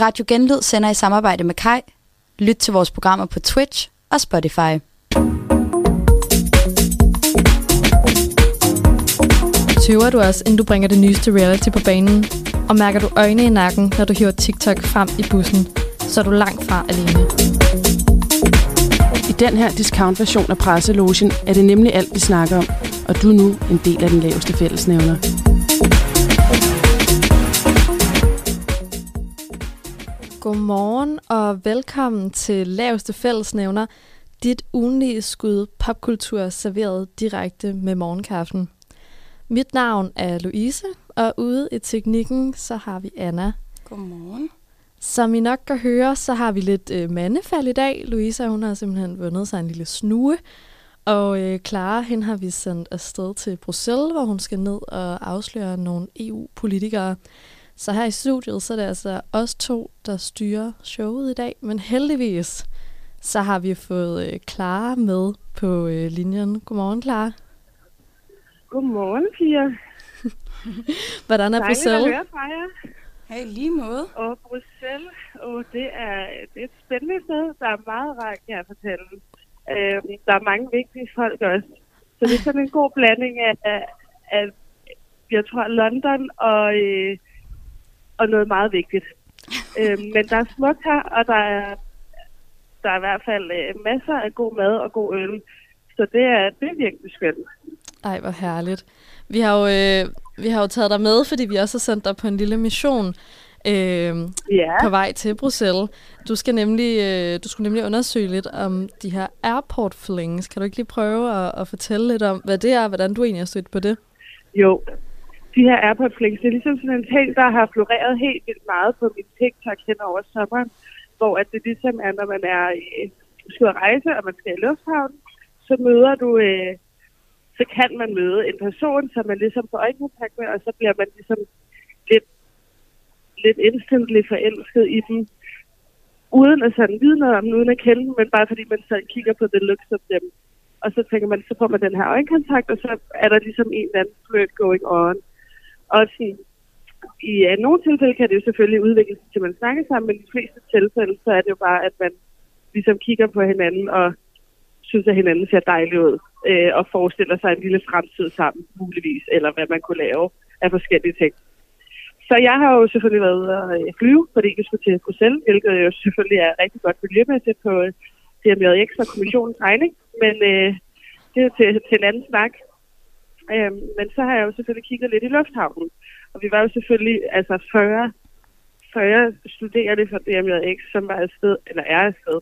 Radio Genlyd sender i samarbejde med Kai. Lyt til vores programmer på Twitch og Spotify. Tøver du også, inden du bringer det nyeste reality på banen? Og mærker du øjne i nakken, når du hiver TikTok frem i bussen, så er du langt fra alene. I den her discount-version af presselogen er det nemlig alt, vi snakker om, og du er nu en del af den laveste fællesnævner. Godmorgen og velkommen til Laveste Fællesnævner, dit ugenlige skud popkultur serveret direkte med morgenkaffen. Mit navn er Louise, og ude i teknikken, så har vi Anna. Godmorgen. Som I nok kan høre, så har vi lidt øh, mandefald i dag. Louisa, hun har simpelthen vundet sig en lille snue. Og øh, Clara, hende har vi sendt afsted til Bruxelles, hvor hun skal ned og afsløre nogle EU-politikere. Så her i studiet, så er det altså os to, der styrer showet i dag. Men heldigvis, så har vi fået øh, Clara med på øh, linjen. Godmorgen, Clara. Godmorgen, Pia. Hvordan er Dejligt Bruxelles? at høre fra jer. Hey, lige måde. Og Bruxelles, og det er, det er et spændende sted. Der er meget rart, kan jeg fortælle. Øh, der er mange vigtige folk også. Så det er sådan en god blanding af, af, af jeg tror, London og, øh, og noget meget vigtigt. øh, men der er smukt her, og der er, der er i hvert fald øh, masser af god mad og god øl. Så det er, det er virkelig skønt. Ej, hvor herligt. Vi har jo, øh, vi har jo taget dig med, fordi vi også har sendt dig på en lille mission øh, Ja. på vej til Bruxelles. Du skal nemlig, øh, du skulle nemlig undersøge lidt om de her airport flings. Kan du ikke lige prøve at, at fortælle lidt om, hvad det er, og hvordan du egentlig har stødt på det? Jo, de her airport flings, det er ligesom sådan en ting, der har floreret helt vildt meget på min TikTok hen over sommeren, hvor at det ligesom er, når man er øh, skal rejse, og man skal i lufthavnen, så møder du, øh, så kan man møde en person, som man ligesom får øjenkontakt med, og så bliver man ligesom lidt, lidt instantly forelsket i dem, uden at sådan vide noget om, uden at kende dem, men bare fordi man så kigger på the looks of dem. Og så tænker man, så får man den her øjenkontakt, og så er der ligesom en eller anden flirt going on. Og sådan, i ja, nogle tilfælde kan det jo selvfølgelig udvikle sig til, at man snakker sammen, men i de fleste tilfælde, så er det jo bare, at man ligesom kigger på hinanden og synes, at hinanden ser dejlig ud, øh, og forestiller sig en lille fremtid sammen, muligvis, eller hvad man kunne lave af forskellige ting. Så jeg har jo selvfølgelig været ude at øh, flyve, fordi vi skulle til Bruxelles, hvilket jo selvfølgelig er rigtig godt miljømæssigt på øh, DMJX og kommissionens regning, men øh, det er til, til en anden snak. Øhm, men så har jeg jo selvfølgelig kigget lidt i lufthavnen, og vi var jo selvfølgelig altså 40, 40 studerende fra DMJX, som var afsted, eller er afsted.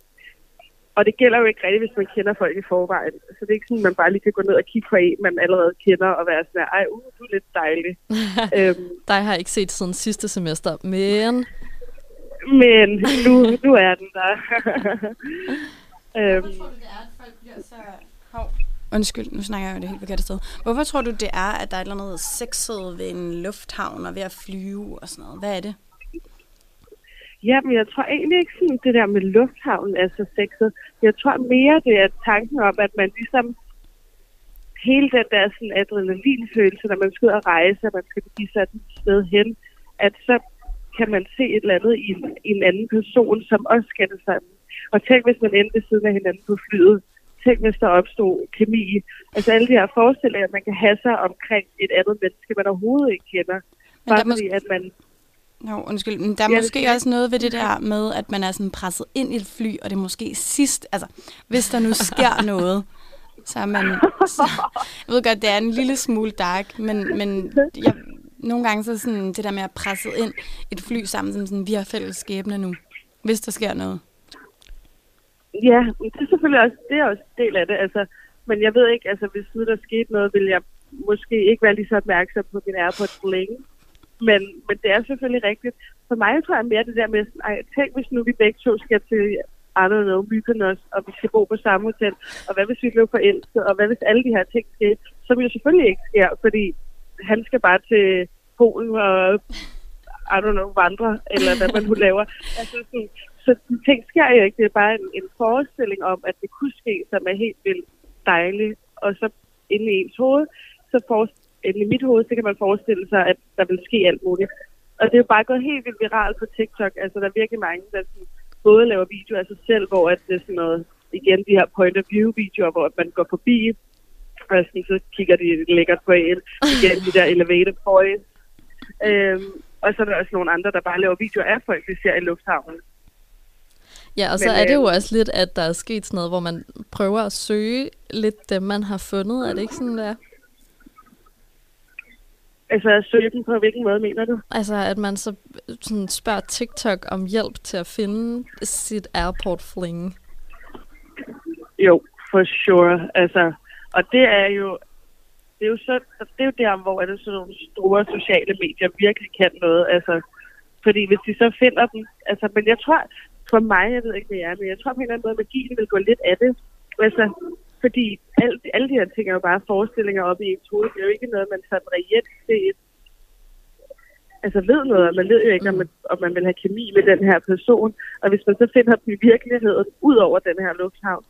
Og det gælder jo ikke rigtigt, hvis man kender folk i forvejen. Så det er ikke sådan, at man bare lige kan gå ned og kigge på en, man allerede kender, og være sådan, ej, uh, du er lidt dejlig. øhm, Dig har jeg ikke set siden sidste semester, men men nu, nu er den der. øhm, Undskyld, nu snakker jeg jo det helt forkerte sted. Hvorfor tror du, det er, at der er et eller andet sexet ved en lufthavn og ved at flyve og sådan noget? Hvad er det? Jamen, jeg tror egentlig ikke sådan, det der med lufthavnen er så sexet. Jeg tror mere, det er tanken om, at man ligesom hele den der sådan adrenalinfølelse, når man skal ud og rejse, og man skal give sig et sted hen, at så kan man se et eller andet i en, i en anden person, som også skal det samme. Og tænk, hvis man endte ved siden af hinanden på flyet. Tænk, hvis der opstod kemi. Altså alle de her forestillinger, man kan have sig omkring et andet menneske, man overhovedet ikke kender. Bare der må- fordi, at man Jo, undskyld. Men der er Ja, det måske jeg. også noget ved det der med, at man er sådan presset ind i et fly, og det er måske sidst, altså hvis der nu sker noget, så er man... Så, jeg ved godt, det er en lille smule dark, men, men jeg, nogle gange så sådan det der med at presse ind i et fly sammen, som sådan, vi har fælles skæbne nu, hvis der sker noget. Ja, det er selvfølgelig også, det er også en del af det. Altså, men jeg ved ikke, altså hvis nu der skete noget, vil jeg måske ikke være lige så opmærksom på min AirPods længe. Men, men det er selvfølgelig rigtigt. For mig tror jeg mere det der med, sådan, ej, tænk hvis nu vi begge to skal til, I don't know, Mykonos, og vi skal bo på samme hotel, og hvad hvis vi blev forelsket, og hvad hvis alle de her ting sker, som jo selvfølgelig ikke sker, fordi han skal bare til Polen og I don't know, vandre, eller hvad man nu laver. Altså, sådan, så ting sker jo ikke. Det er bare en, en forestilling om, at det kunne ske, som er helt vildt dejligt. Og så inde i ens hoved, så for, inde i mit hoved, så kan man forestille sig, at der vil ske alt muligt. Og det er jo bare gået helt vildt viralt på TikTok. Altså, der er virkelig mange, der sådan, både laver videoer af sig selv, hvor at det er sådan noget, igen de her point of view videoer, hvor man går forbi, og sådan, så kigger de lækkert på en. Igen de der elevated boys. Øhm, og så er der også nogle andre, der bare laver videoer af folk, vi ser i lufthavnen. Ja, og så Men, er det jo øh, også lidt, at der er sket sådan noget, hvor man prøver at søge lidt dem, man har fundet. Er det ikke sådan, der? Altså, at søge dem på hvilken måde, mener du? Altså, at man så sådan spørger TikTok om hjælp til at finde sit airport fling. Jo, for sure. Altså, og det er jo, det er jo, så, det er jo der, hvor er det sådan nogle store sociale medier virkelig kan noget. Altså, fordi hvis de så finder dem, altså, men jeg tror, for mig, jeg ved ikke, hvad jeg er, men jeg tror på en eller anden måde, magien vil gå lidt af det. Altså, fordi alt, alle de her ting er jo bare forestillinger op i ens hoved. Det er jo ikke noget, man sådan reelt set altså ved noget, og man ved jo ikke, om man, om man vil have kemi med den her person. Og hvis man så finder dem i virkeligheden, ud over den her lufthavn,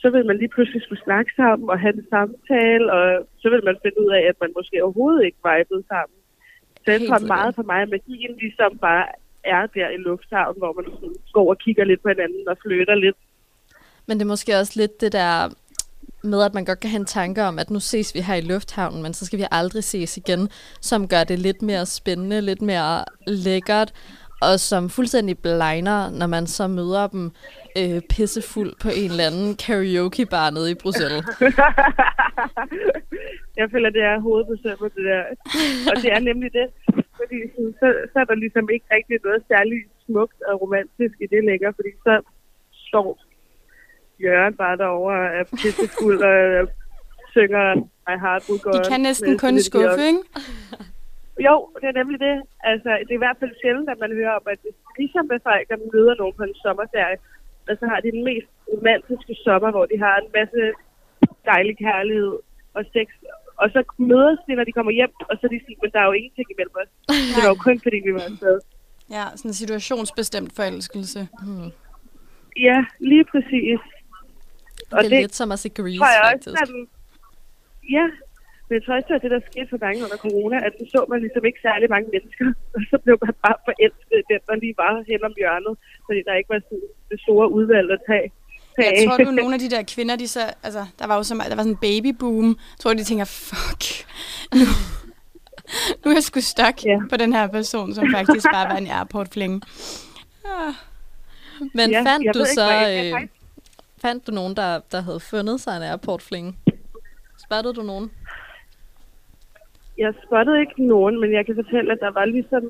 så vil man lige pludselig skulle snakke sammen og have en samtale, og så vil man finde ud af, at man måske overhovedet ikke vibede sammen. Så jeg tror meget for mig, at magien ligesom bare er der i lufthavnen, hvor man sådan går og kigger lidt på hinanden og flytter lidt. Men det er måske også lidt det der med, at man godt kan have en tanke om, at nu ses vi her i lufthavnen, men så skal vi aldrig ses igen, som gør det lidt mere spændende, lidt mere lækkert, og som fuldstændig blinder, når man så møder dem øh, pissefuld på en eller anden karaoke-bar nede i Bruxelles. jeg føler, det er hovedbesømmet, det der. Og det er nemlig det. Sådan, så, så er der ligesom ikke rigtig noget særligt smukt og romantisk i det længere, fordi så står Jørgen bare derovre og er pissefuld og øh, synger My Heart Will Go De On kan næsten kun skuffe, ikke? Jo, det er nemlig det. Altså, det er i hvert fald sjældent, at man hører om, at det er ligesom med folk, der møder nogen på en sommerferie, og så har de den mest romantiske sommer, hvor de har en masse dejlig kærlighed og sex. Og så mødes de, når de kommer hjem, og så er de sådan, men der er jo ingenting imellem os. Det var jo kun, fordi vi var afsted. Ja, sådan en situationsbestemt forelskelse. Ja, lige præcis. Det er lidt som at se Grease, tror jeg også, ja, men jeg tror også, at det, der skete for mange under corona, at så så man ligesom ikke særlig mange mennesker, og så blev man bare forelsket den, der lige var hen om hjørnet, fordi der ikke var sådan det store udvalg at tage. Jeg tror du, nogle af de der kvinder, de så, altså, der var jo så, der var sådan en babyboom. Jeg tror, de tænker, fuck, nu, nu er jeg sgu stok Ja. på den her person, som faktisk bare var en airport fling. Ah, Men Ja, fandt du ikke, så jeg øh, fandt du nogen, der, der havde fundet sig en airport fling? Spørgte du nogen? Jeg spottede ikke nogen, men jeg kan fortælle, at der var ligesom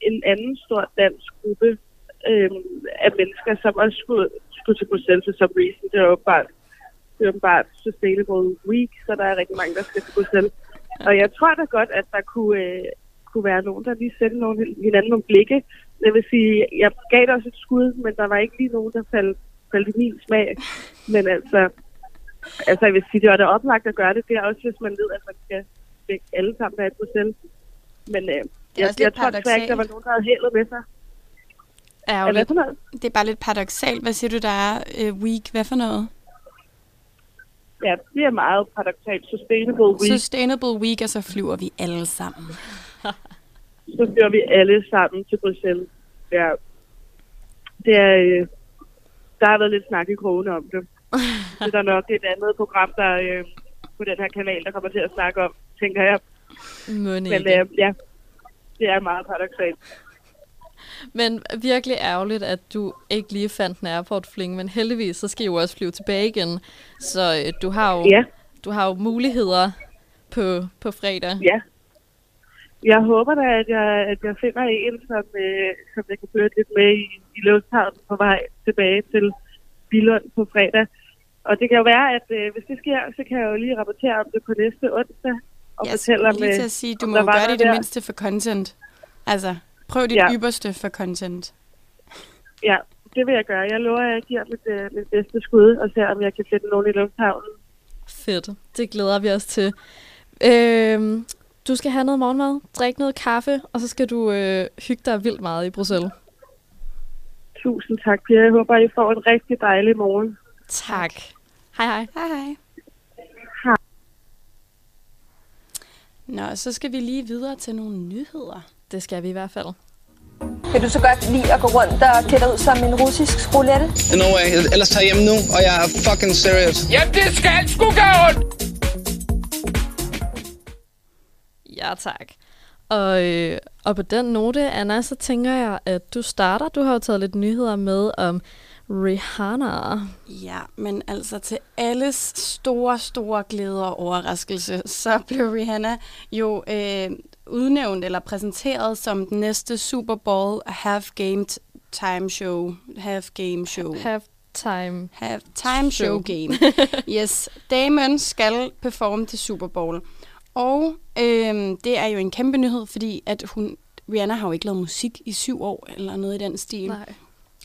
en anden stor dansk gruppe øhm, af mennesker, som også skulle, skulle til Bruxelles for some reason. Det var jo bare, det var bare Sustainable Week, så der er rigtig mange, der skal til Bruxelles. Og jeg tror da godt, at der kunne, øh, kunne være nogen, der lige sendte nogen, hinanden nogle blikke. Jeg vil sige, jeg gav det også et skud, men der var ikke lige nogen, der faldt, faldt i min smag. Men altså, altså jeg vil sige, det var da oplagt at gøre det. Det er også, hvis man ved, at man skal alle sammen være i Bruxelles. Men øh, jeg, jeg tror desværre ikke, der var nogen, der havde heldet med sig. Er jo Er lidt, noget? det er bare lidt paradoxalt. Hvad siger du, der er uh, week? Hvad for noget? Ja, det er meget paradoxalt. Sustainable Week. Sustainable week, og så flyver vi alle sammen. så fører vi alle sammen til Bruxelles. Ja. Det er, øh, der har været lidt snak i krogene om det. Det er der nok et andet program, der øh, på den her kanal, der kommer til at snakke om, tænker jeg. Må Men øh, ja, det er meget paradoxalt. Men virkelig ærgerligt, at du ikke lige fandt en airport fling, men heldigvis, så skal I jo også flyve tilbage igen. Så øh, du har jo, Ja, du har jo muligheder på, på fredag. ja. Jeg håber da, at jeg, at jeg finder en, som, øh, som jeg kan føre lidt med i, i lufthavnen på vej tilbage til Billund på fredag. Og det kan jo være, at øh, hvis det sker, så kan jeg jo lige rapportere om det på næste onsdag. Og Jeg fortælle om, lige øh, til at sige, du må jo gøre det i det mindste for content. Altså, prøv dit Ja. ypperste for content. Ja, det vil jeg gøre. Jeg lover, at jeg giver mit, øh, mit bedste skud og ser, om jeg kan finde nogen i lufthavnen. Fedt. Det glæder vi os til. Øhm, du skal have noget morgenmad, drikke noget kaffe, og så skal du øh, hygge dig vildt meget i Bruxelles. Tusind tak, Pia. Jeg håber, I får en rigtig dejlig morgen. Tak. Hej hej. Hej hej. Nå, så skal vi lige videre til nogle nyheder. Det skal vi i hvert fald. Vil du så godt lide at gå rundt og klæde dig ud som en russisk roulette? No way. Ellers tager jeg hjem nu, og jeg er fucking serious. Jamen, det skal sgu gøre ondt! Ja, tak. Og, øh, og på den note, Anna, så tænker jeg, at du starter. Du har jo taget lidt nyheder med om Rihanna. Ja, men altså til alles store, store glæde og overraskelse, så blev Rihanna jo øh, udnævnt eller præsenteret som den næste Super Bowl Half Game Time Show. Half Game Show. Have time. Have time show, Show. game. yes, Damon skal performe til Super Bowl. Og øhm, det er jo en kæmpe nyhed, fordi at hun, Rihanna har jo ikke lavet musik i syv år, eller noget i den stil. Nej.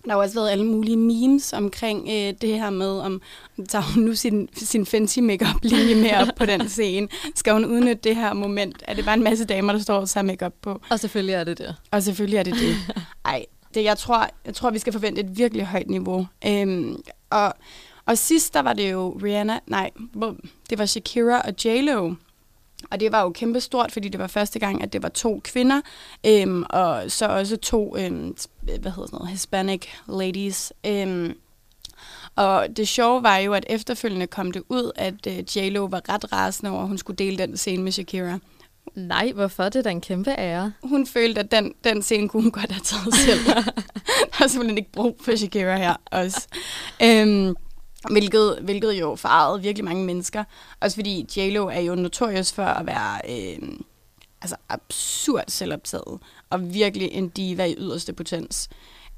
Der har også været alle mulige memes omkring øh, det her med, om tager hun nu sin, sin fancy makeup linje med op på den scene? Skal hun udnytte det her moment? Er det bare en masse damer, der står og tager makeup på? Og selvfølgelig er det det. Og selvfølgelig er det det. Ej, det, jeg, tror, jeg tror, vi skal forvente et virkelig højt niveau. Øhm, og, og sidst, der var det jo Rihanna, nej, det var Shakira og J-Lo. Og det var jo kæmpestort, fordi det var første gang, at det var to kvinder, øhm, og så også to, øhm, hvad hedder sådan noget, Hispanic ladies. Øhm, og det sjove var jo, at efterfølgende kom det ud, at øh, J-Lo var ret rasende over, at hun skulle dele den scene med Shakira. Nej, hvorfor? Det er da en kæmpe ære. Hun følte, at den, den scene kunne hun godt have taget selv. Der er simpelthen ikke brug for Shakira her også. Øhm, hvilket, hvilket jo farvede virkelig mange mennesker. Også fordi J-Lo er jo notorious for at være øhm, altså absurd selvoptaget. Og virkelig en diva i yderste potens.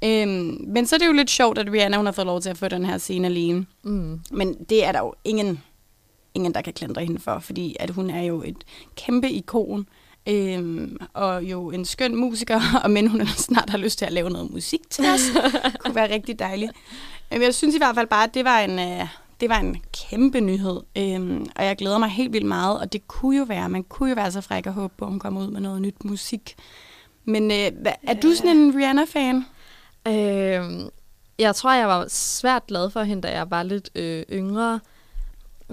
Øhm, men så er det jo lidt sjovt, at Rihanna hun har fået lov til at få den her scene alene. Mm. Men det er der jo ingen, ingen der kan klandre hende for, fordi at hun er jo et kæmpe ikon, øhm, og jo en skøn musiker, og men hun snart har lyst til at lave noget musik til os. kunne være rigtig dejligt. Men jeg synes i hvert fald bare, at det var en, øh, det var en kæmpe nyhed, øhm, og jeg glæder mig helt vildt meget, og det kunne jo være, man kunne jo være så fræk og håbe på, at hun kommer ud med noget nyt musik. Men øh, er du sådan en Rihanna-fan? Øh, jeg tror, jeg var svært glad for hende, da jeg var lidt øh, yngre.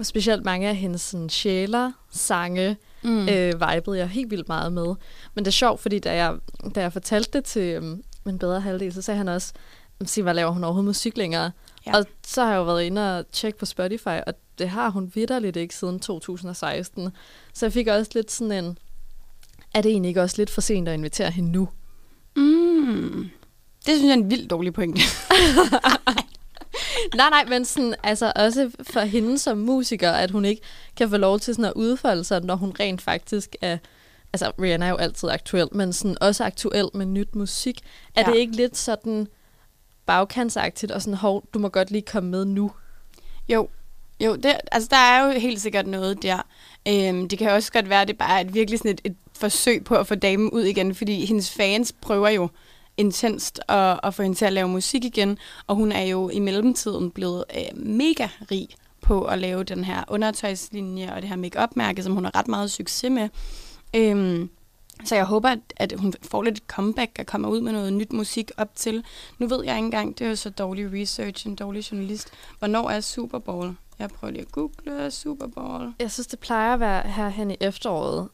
Specielt mange af hendes sådan, sjæler, sange, mm. øh, vibede jeg helt vildt meget med. Men det er sjovt, fordi da jeg, da jeg fortalte det til øhm, min bedre halvdel, så sagde han også, sig, hvad laver hun overhovedet musik længere? Ja. Og så har jeg jo været inde og tjekke på Spotify, og det har hun vidderligt ikke siden 2016. Så jeg fik også lidt sådan en, er det egentlig ikke også lidt for sent at invitere hende nu? Mm. Det synes jeg er en vildt dårlig pointe. Nej, nej, men sådan, altså også for hende som musiker, at hun ikke kan få lov til sådan at udfolde sig, når hun rent faktisk er... Altså, Rihanna er jo altid aktuel, men sådan også aktuel med nyt musik. Er ja. det ikke lidt sådan bagkantsagtigt, og sådan, hov, du må godt lige komme med nu? Jo, jo det, altså der er jo helt sikkert noget der. Øhm, det kan også godt være, at det bare er et virkelig sådan et, et forsøg på at få damen ud igen, fordi hendes fans prøver jo intenst at, at få hende til at lave musik igen, og hun er jo i mellemtiden blevet øh, mega rig på at lave den her undertøjslinje og det her make mærke som hun har ret meget succes med. Øhm, så jeg håber, at, hun får lidt comeback og kommer ud med noget nyt musik op til. Nu ved jeg ikke engang, det er jo så dårlig research, en dårlig journalist. Hvornår er Super Bowl? Jeg prøver lige at google Super Bowl. Jeg synes, det plejer at være her hen i efteråret.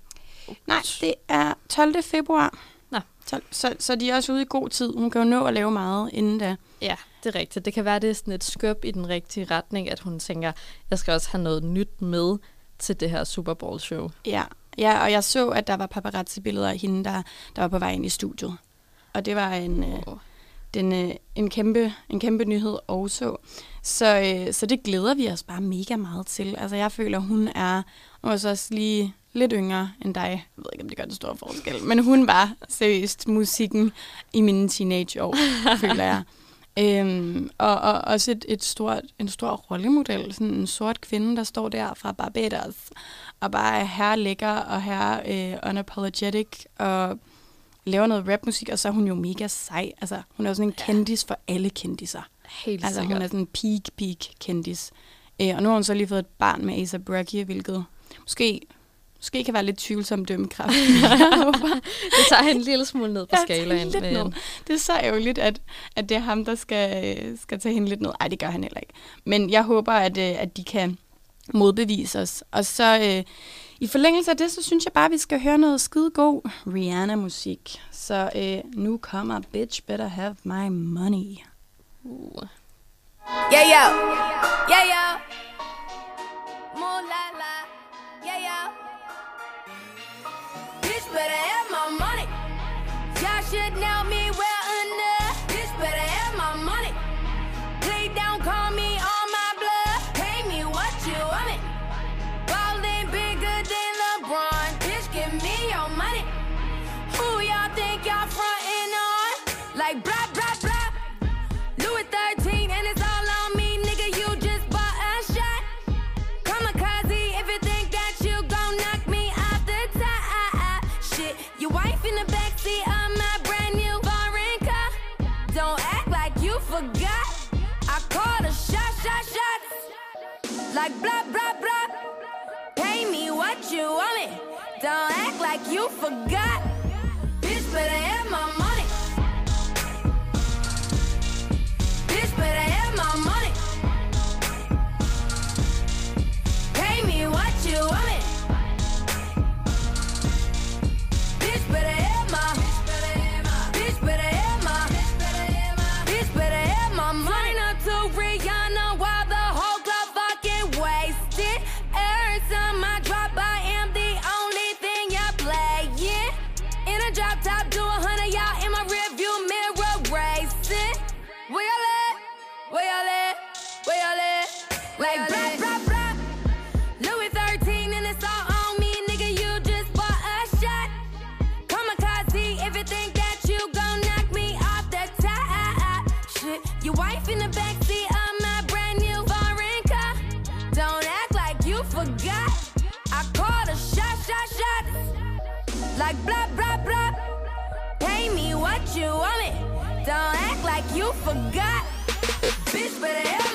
Nej, det er 12. februar. Nå. 12, så, så de er også ude i god tid. Hun kan jo nå at lave meget inden da. Ja, det er rigtigt. Det kan være, det er sådan et skub i den rigtige retning, at hun tænker, jeg skal også have noget nyt med til det her Super Bowl show. Ja, ja og jeg så, at der var paparazzi-billeder af hende, der, der var på vej ind i studiet. Og det var en, øh, den, øh, en, kæmpe, en kæmpe nyhed også. Så, øh, så det glæder vi os bare mega meget til. Altså jeg føler, hun er hun er så også lige lidt yngre end dig. Jeg ved ikke, om det gør den store forskel. Men hun var seriøst musikken i mine teenageår, føler jeg. Øhm, og, og også et, et stort, en stor rollemodel. Sådan en sort kvinde, der står der fra Barbados og bare er her lækker og her øh, unapologetic og laver noget rapmusik, og så er hun jo mega sej. Altså, hun er jo sådan en kendis for alle kendiser. Helt Altså, sikkert. hun er sådan en peak, peak kendis. Øh, og nu har hun så lige fået et barn med A$AP Rocky, hvilket måske, måske kan være lidt tvivlsom dømmekraft. Det tager en lille smule ned på skalaen. lidt men- ned. Det er så ærgerligt, at, at det er ham, der skal, skal tage hende lidt ned. Nej, det gør han heller ikke. Men jeg håber, at, øh, at de kan modbevise os. Og så, øh, I forlængelse af det, så synes jeg bare, at vi skal høre noget skide god Rihanna-musik. Så øh, nu kommer Bitch Better Have My Money. Uh. Yeah, yo. Yeah, yo. Moon la la. Yeah, yo. Better have my money. Y'all should know you forgot. Bitch, better have my you forgot. Bitch, better have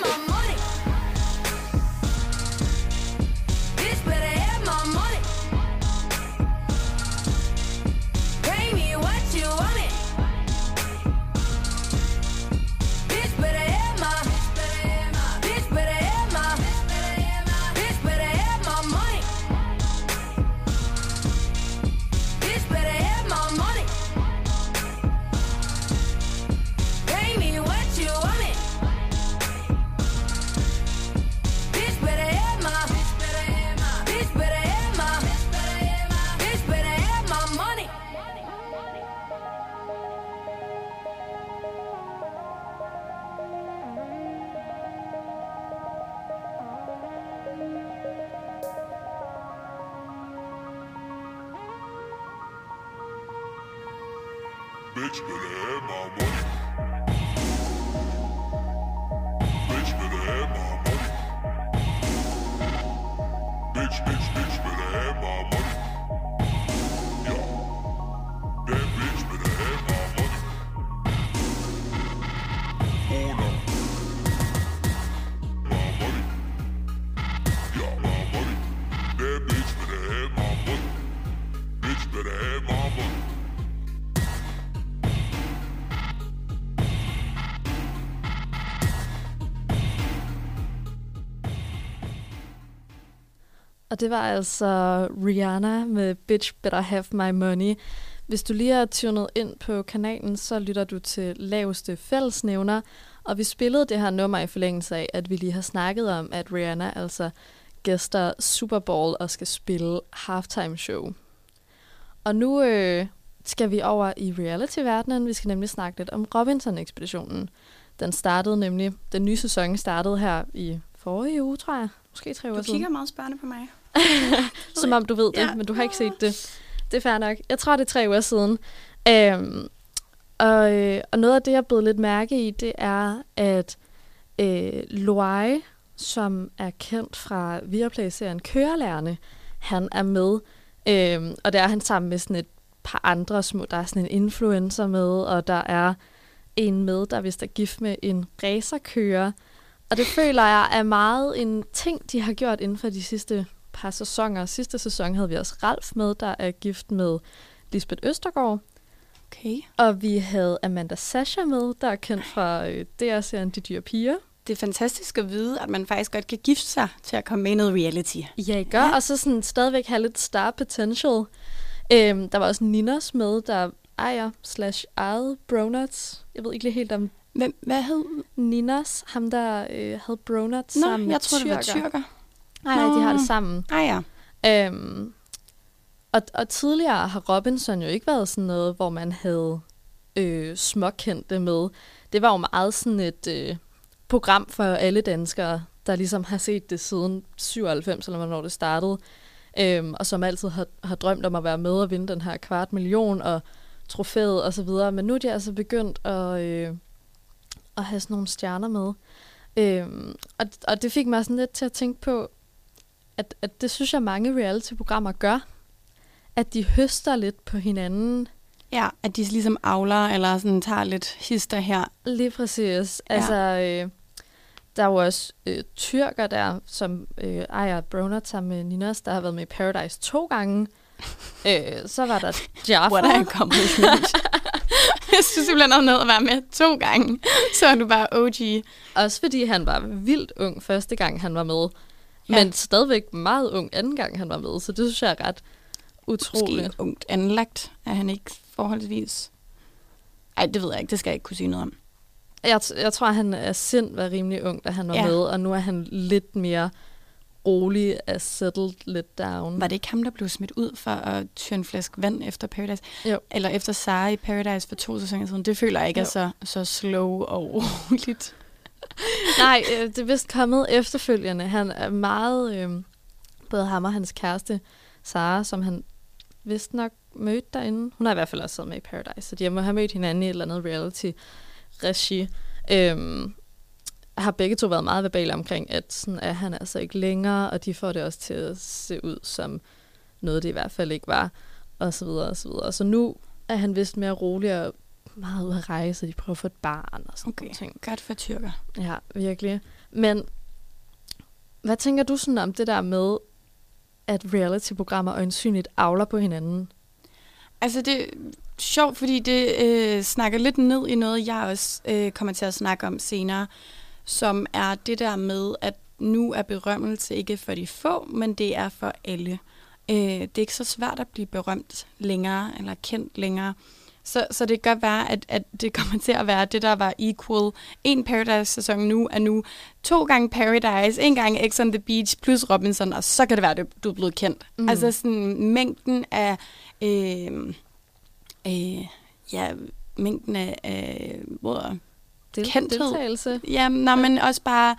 det var altså Rihanna med Bitch Better Have My Money. Hvis du lige er tunet ind på kanalen, så lytter du til laveste fællesnævner. Og vi spillede det her nummer i forlængelse af, at vi lige har snakket om, at Rihanna altså gæster Super Bowl og skal spille halftime show. Og nu øh, skal vi over i reality-verdenen. Vi skal nemlig snakke lidt om Robinson-ekspeditionen. Den startede nemlig, den nye sæson startede her i forrige uge, tror jeg. Måske tre uger Du siden. kigger meget spørgende på mig. Som om du ved det, Ja. men du har ikke set det. Det er fair nok. Jeg tror, det er tre uger siden. Øhm, og, øh, og noget af det, jeg blevet lidt mærke i, det er, at øh, Loai, som er kendt fra Viaplay-serien Kørelærerne, han er med. Øhm, og der er han sammen med sådan et par andre små. Der er sådan en influencer med, og der er en med, der vist er gift med en racerkører. Og det føler jeg er meget en ting, de har gjort inden for de sidste par sæsoner. Sidste sæson havde vi også Ralf med, der er gift med Lisbeth Østergaard. Okay. Og vi havde Amanda Sasha med, der er kendt fra øh, DR-serien De Dyre Piger. det er fantastisk at vide, at man faktisk godt kan gifte sig til at komme med i noget reality. Ja, I gør. Ja. Og så sådan stadigvæk have lidt star potential. Øhm, der var også Ninos med, der ejer slash ejede Bronuts. Jeg ved ikke lige helt om Hvem, hvad hed? Ninos, ham der øh, havde Bronuts Nå, sammen med jeg tror det var tyrker. Nej, nej, de har det sammen. Ah ja. Øhm, og, og tidligere har Robinson jo ikke været sådan noget, hvor man havde øh, småkendte med. Det var jo meget sådan et øh, program for alle danskere, der ligesom har set det siden 97, eller hvornår det startede. Øhm, og som altid har, har drømt om at være med og vinde den her kvart million og trofæet og så videre. Men nu er de altså begyndt at, øh, at have sådan nogle stjerner med. Øhm, og, og det fik mig sådan lidt til at tænke på, at, at det synes jeg mange reality-programmer gør. At de høster lidt på hinanden. Ja, at de ligesom avler, eller sådan tager lidt hister her. Lige præcis. Ja. Altså, øh, der er jo også øh, tyrker der, som øh, ejer Bronert sammen med Ninas, der har været med i Paradise to gange. øh, så var der Jaffa. What a accomplishment. jeg synes simpelthen, han havde at være med to gange. Så er du bare OG. Også fordi han var vildt ung første gang, han var med. Men stadigvæk meget ung anden gang, han var med. Så det synes jeg er ret utroligt. Måske ungt anlagt. Er han ikke forholdsvis... Ej, det ved jeg ikke. Det skal jeg ikke kunne sige noget om. Jeg, jeg tror, han er sind var rimelig ung, da han var Ja. med, og nu er han lidt mere rolig, er settled lidt down. Var det ikke ham, der blev smidt ud for at tyre en flaske vand efter Paradise? Jo. Eller efter Sara i Paradise for to sæsoner siden? Det føler jeg ikke er så, så slow og roligt. Nej, øh, det er vist kommet efterfølgende. Han er meget, øh, både ham og hans kæreste, Sara, som han vist nok mødte derinde. Hun har i hvert fald også siddet med i Paradise, så de må have mødt hinanden i et eller andet reality-regi. Øhm, har begge to været meget verbale omkring, at sådan er han altså ikke længere, og de får det også til at se ud som noget, det i hvert fald ikke var, og så videre, og så videre. Så nu er han vist mere rolig og meget ude at rejse, de prøver at få et barn og sådan Okay, nogle ting. godt for tyrker. Ja, virkelig. Men hvad tænker du sådan om det der med, at reality-programmer øjensynligt avler på hinanden? Altså, det er sjovt, fordi det øh, snakker lidt ned i noget, jeg også øh, kommer til at snakke om senere, som er det der med, at nu er berømmelse ikke for de få, men det er for alle. Øh, det er ikke så svært at blive berømt længere, eller kendt længere. Så, så det kan godt være, at, at det kommer til at være det, der var equal. En Paradise-sæson nu er nu to gange Paradise, en gang X on the Beach plus Robinson, og så kan det være, at du er blevet kendt. Mm. Altså sådan mængden af... Øh, øh, ja, mængden af, af hvor, Del- kendthed. deltagelse? Ja, nej, men også bare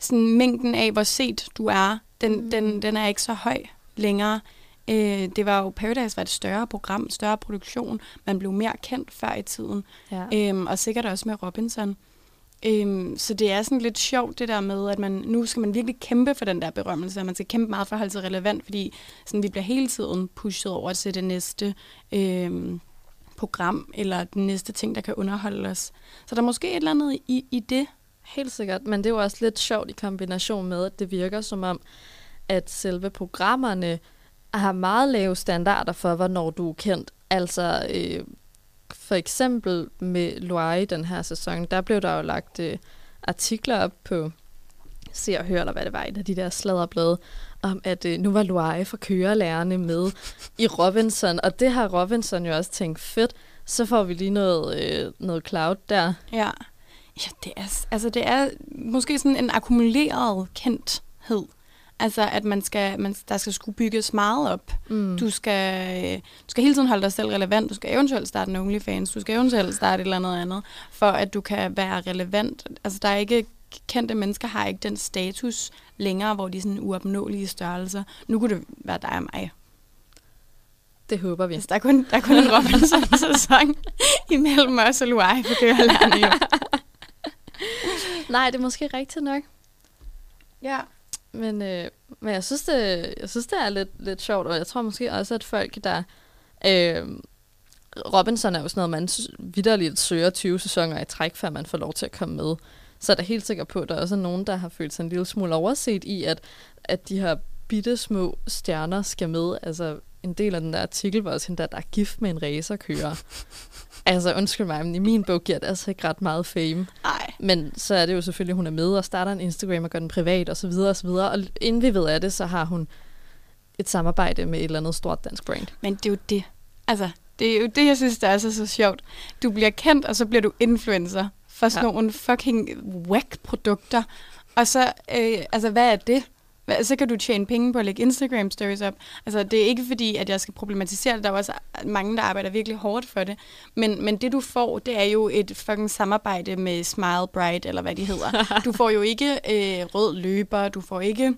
sådan mængden af, hvor set du er, den, Mm. den, den er ikke så høj længere. Øh, det var jo, Paradise var et større program, større produktion. Man blev mere kendt før i tiden. Ja. Øhm, og sikkert også med Robinson. Øhm, så det er sådan lidt sjovt det der med, at man nu skal man virkelig kæmpe for den der berømmelse, og man skal kæmpe meget for at holde sig relevant, fordi sådan, vi bliver hele tiden pushet over til det næste øhm, program, eller den næste ting, der kan underholde os. Så der er måske et eller andet i, i det. Helt sikkert, men det er jo også lidt sjovt i kombination med, at det virker som om, at selve programmerne har meget lave standarder for, hvornår du er kendt. Altså øh, for eksempel med Loire i den her sæson, der blev der jo lagt øh, artikler op på Se og Hør, eller hvad det var, et af de der sladderblade, om at øh, nu var Loire fra kørelærerne med i Robinson, og det har Robinson jo også tænkt, fedt, så får vi lige noget, øh, noget cloud der. Ja. Ja, det er, altså det er måske sådan en akkumuleret kendthed. Altså, at man skal, man, der skal skulle bygges meget op. Mm. Du skal, øh, du skal hele tiden holde dig selv relevant. Du skal eventuelt starte en OnlyFans. Du skal eventuelt starte et eller andet andet, for at du kan være relevant. Altså, der er ikke kendte mennesker har ikke den status længere, hvor de er sådan uopnåelige størrelser. Nu kunne det være dig og mig. Det håber vi. Altså, der er kun, der er kun en Robinson-sæson imellem os og Luai for kørelærerne jo. Nej, det er måske rigtigt nok. Ja. Men, øh, men jeg, synes, det, jeg synes, det er lidt, lidt sjovt, og jeg tror måske også, at folk, der... Øh, Robinson er jo sådan noget, man vidderligt søger 20 sæsoner i træk, før man får lov til at komme med. Så er der helt sikker på, at der også er nogen, der har følt sig en lille smule overset i, at, at de her bitte små stjerner skal med. Altså, en del af den der artikel var også hende, der, der er gift med en racerkører. altså, undskyld mig, men i min bog giver det altså ikke ret meget fame. Nej. Men så er det jo selvfølgelig, at hun er med og starter en Instagram og gør den privat og så videre og så videre. Og inden vi ved af det, så har hun et samarbejde med et eller andet stort dansk brand. Men det er jo det. Altså, det er jo det, jeg synes, der er så, så sjovt. Du bliver kendt, og så bliver du influencer for sådan ja. nogle fucking whack-produkter. Og så, øh, altså, hvad er det? Så kan du tjene penge på at lægge Instagram stories op. Altså, det er ikke fordi, at jeg skal problematisere det. Der er også mange, der arbejder virkelig hårdt for det. Men, men det, du får, det er jo et fucking samarbejde med Smile Bright, eller hvad de hedder. Du får jo ikke øh, rød løber, du får ikke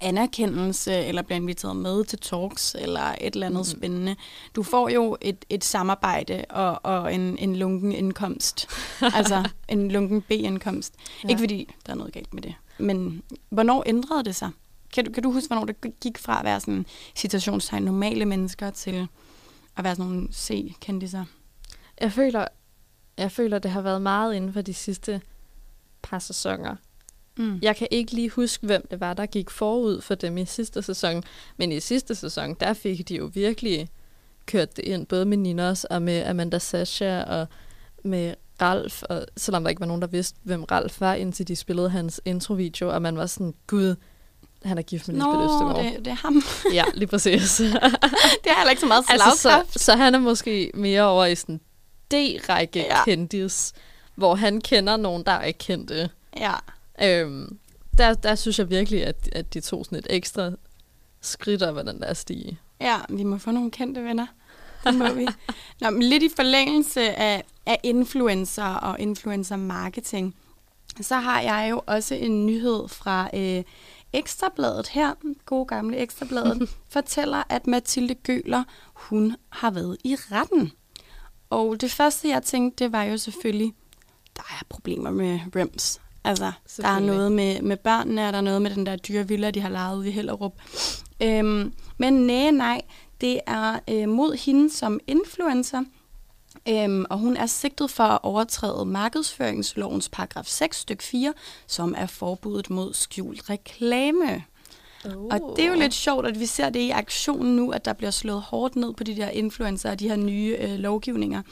anerkendelse, eller bliver inviteret med til talks, eller et eller andet mm. spændende. Du får jo et, et samarbejde og, og en, en lunken indkomst. altså en lunken B-indkomst. Ja. Ikke fordi der er noget galt med det. Men hvornår ændrede det sig? Kan du, kan du huske, hvornår det gik fra at være sådan citationstegn normale mennesker til at være sådan nogle C-kendiser? Jeg føler, jeg føler, det har været meget inden for de sidste par sæsoner. Mm. Jeg kan ikke lige huske, hvem det var, der gik forud for dem i sidste sæson. Men i sidste sæson, der fik de jo virkelig kørt det ind, både med Ninos og med Amanda Sasha og med Ralf. Og selvom der ikke var nogen, der vidste, hvem Ralf var, indtil de spillede hans introvideo, og man var sådan, gud, han er gift med Lisbeth Nå, Østegård. det, det er ham. Ja, lige præcis. det er heller ikke så meget altså, slagkraft. så, så han er måske mere over i sådan D-række ja. Kendis, hvor han kender nogen, der ikke kendte. Ja. Øhm, der, der synes jeg virkelig, at, at de tog sådan et ekstra skridt op ad den der stige. Ja, vi må få nogle kendte venner. Det må vi. Nå, men lidt i forlængelse af, af influencer og influencer marketing, så har jeg jo også en nyhed fra øh, Ekstrabladet her, gode gamle Ekstrabladet, fortæller, at Mathilde Gøler, hun har været i retten. Og det første, jeg tænkte, det var jo selvfølgelig, der er problemer med REMS. Altså, der er noget med, med børnene, og der er noget med den der dyre villa, de har lejet ude i Hellerup. Øhm, men nej, nej, det er øh, mod hende som influencer, øhm, og hun er sigtet for at overtræde markedsføringslovens paragraf 6 stykke 4, som er forbuddet mod skjult reklame. Oh. Og det er jo lidt sjovt, at vi ser det i aktionen nu, at der bliver slået hårdt ned på de der influencer og de her nye øh, lovgivninger.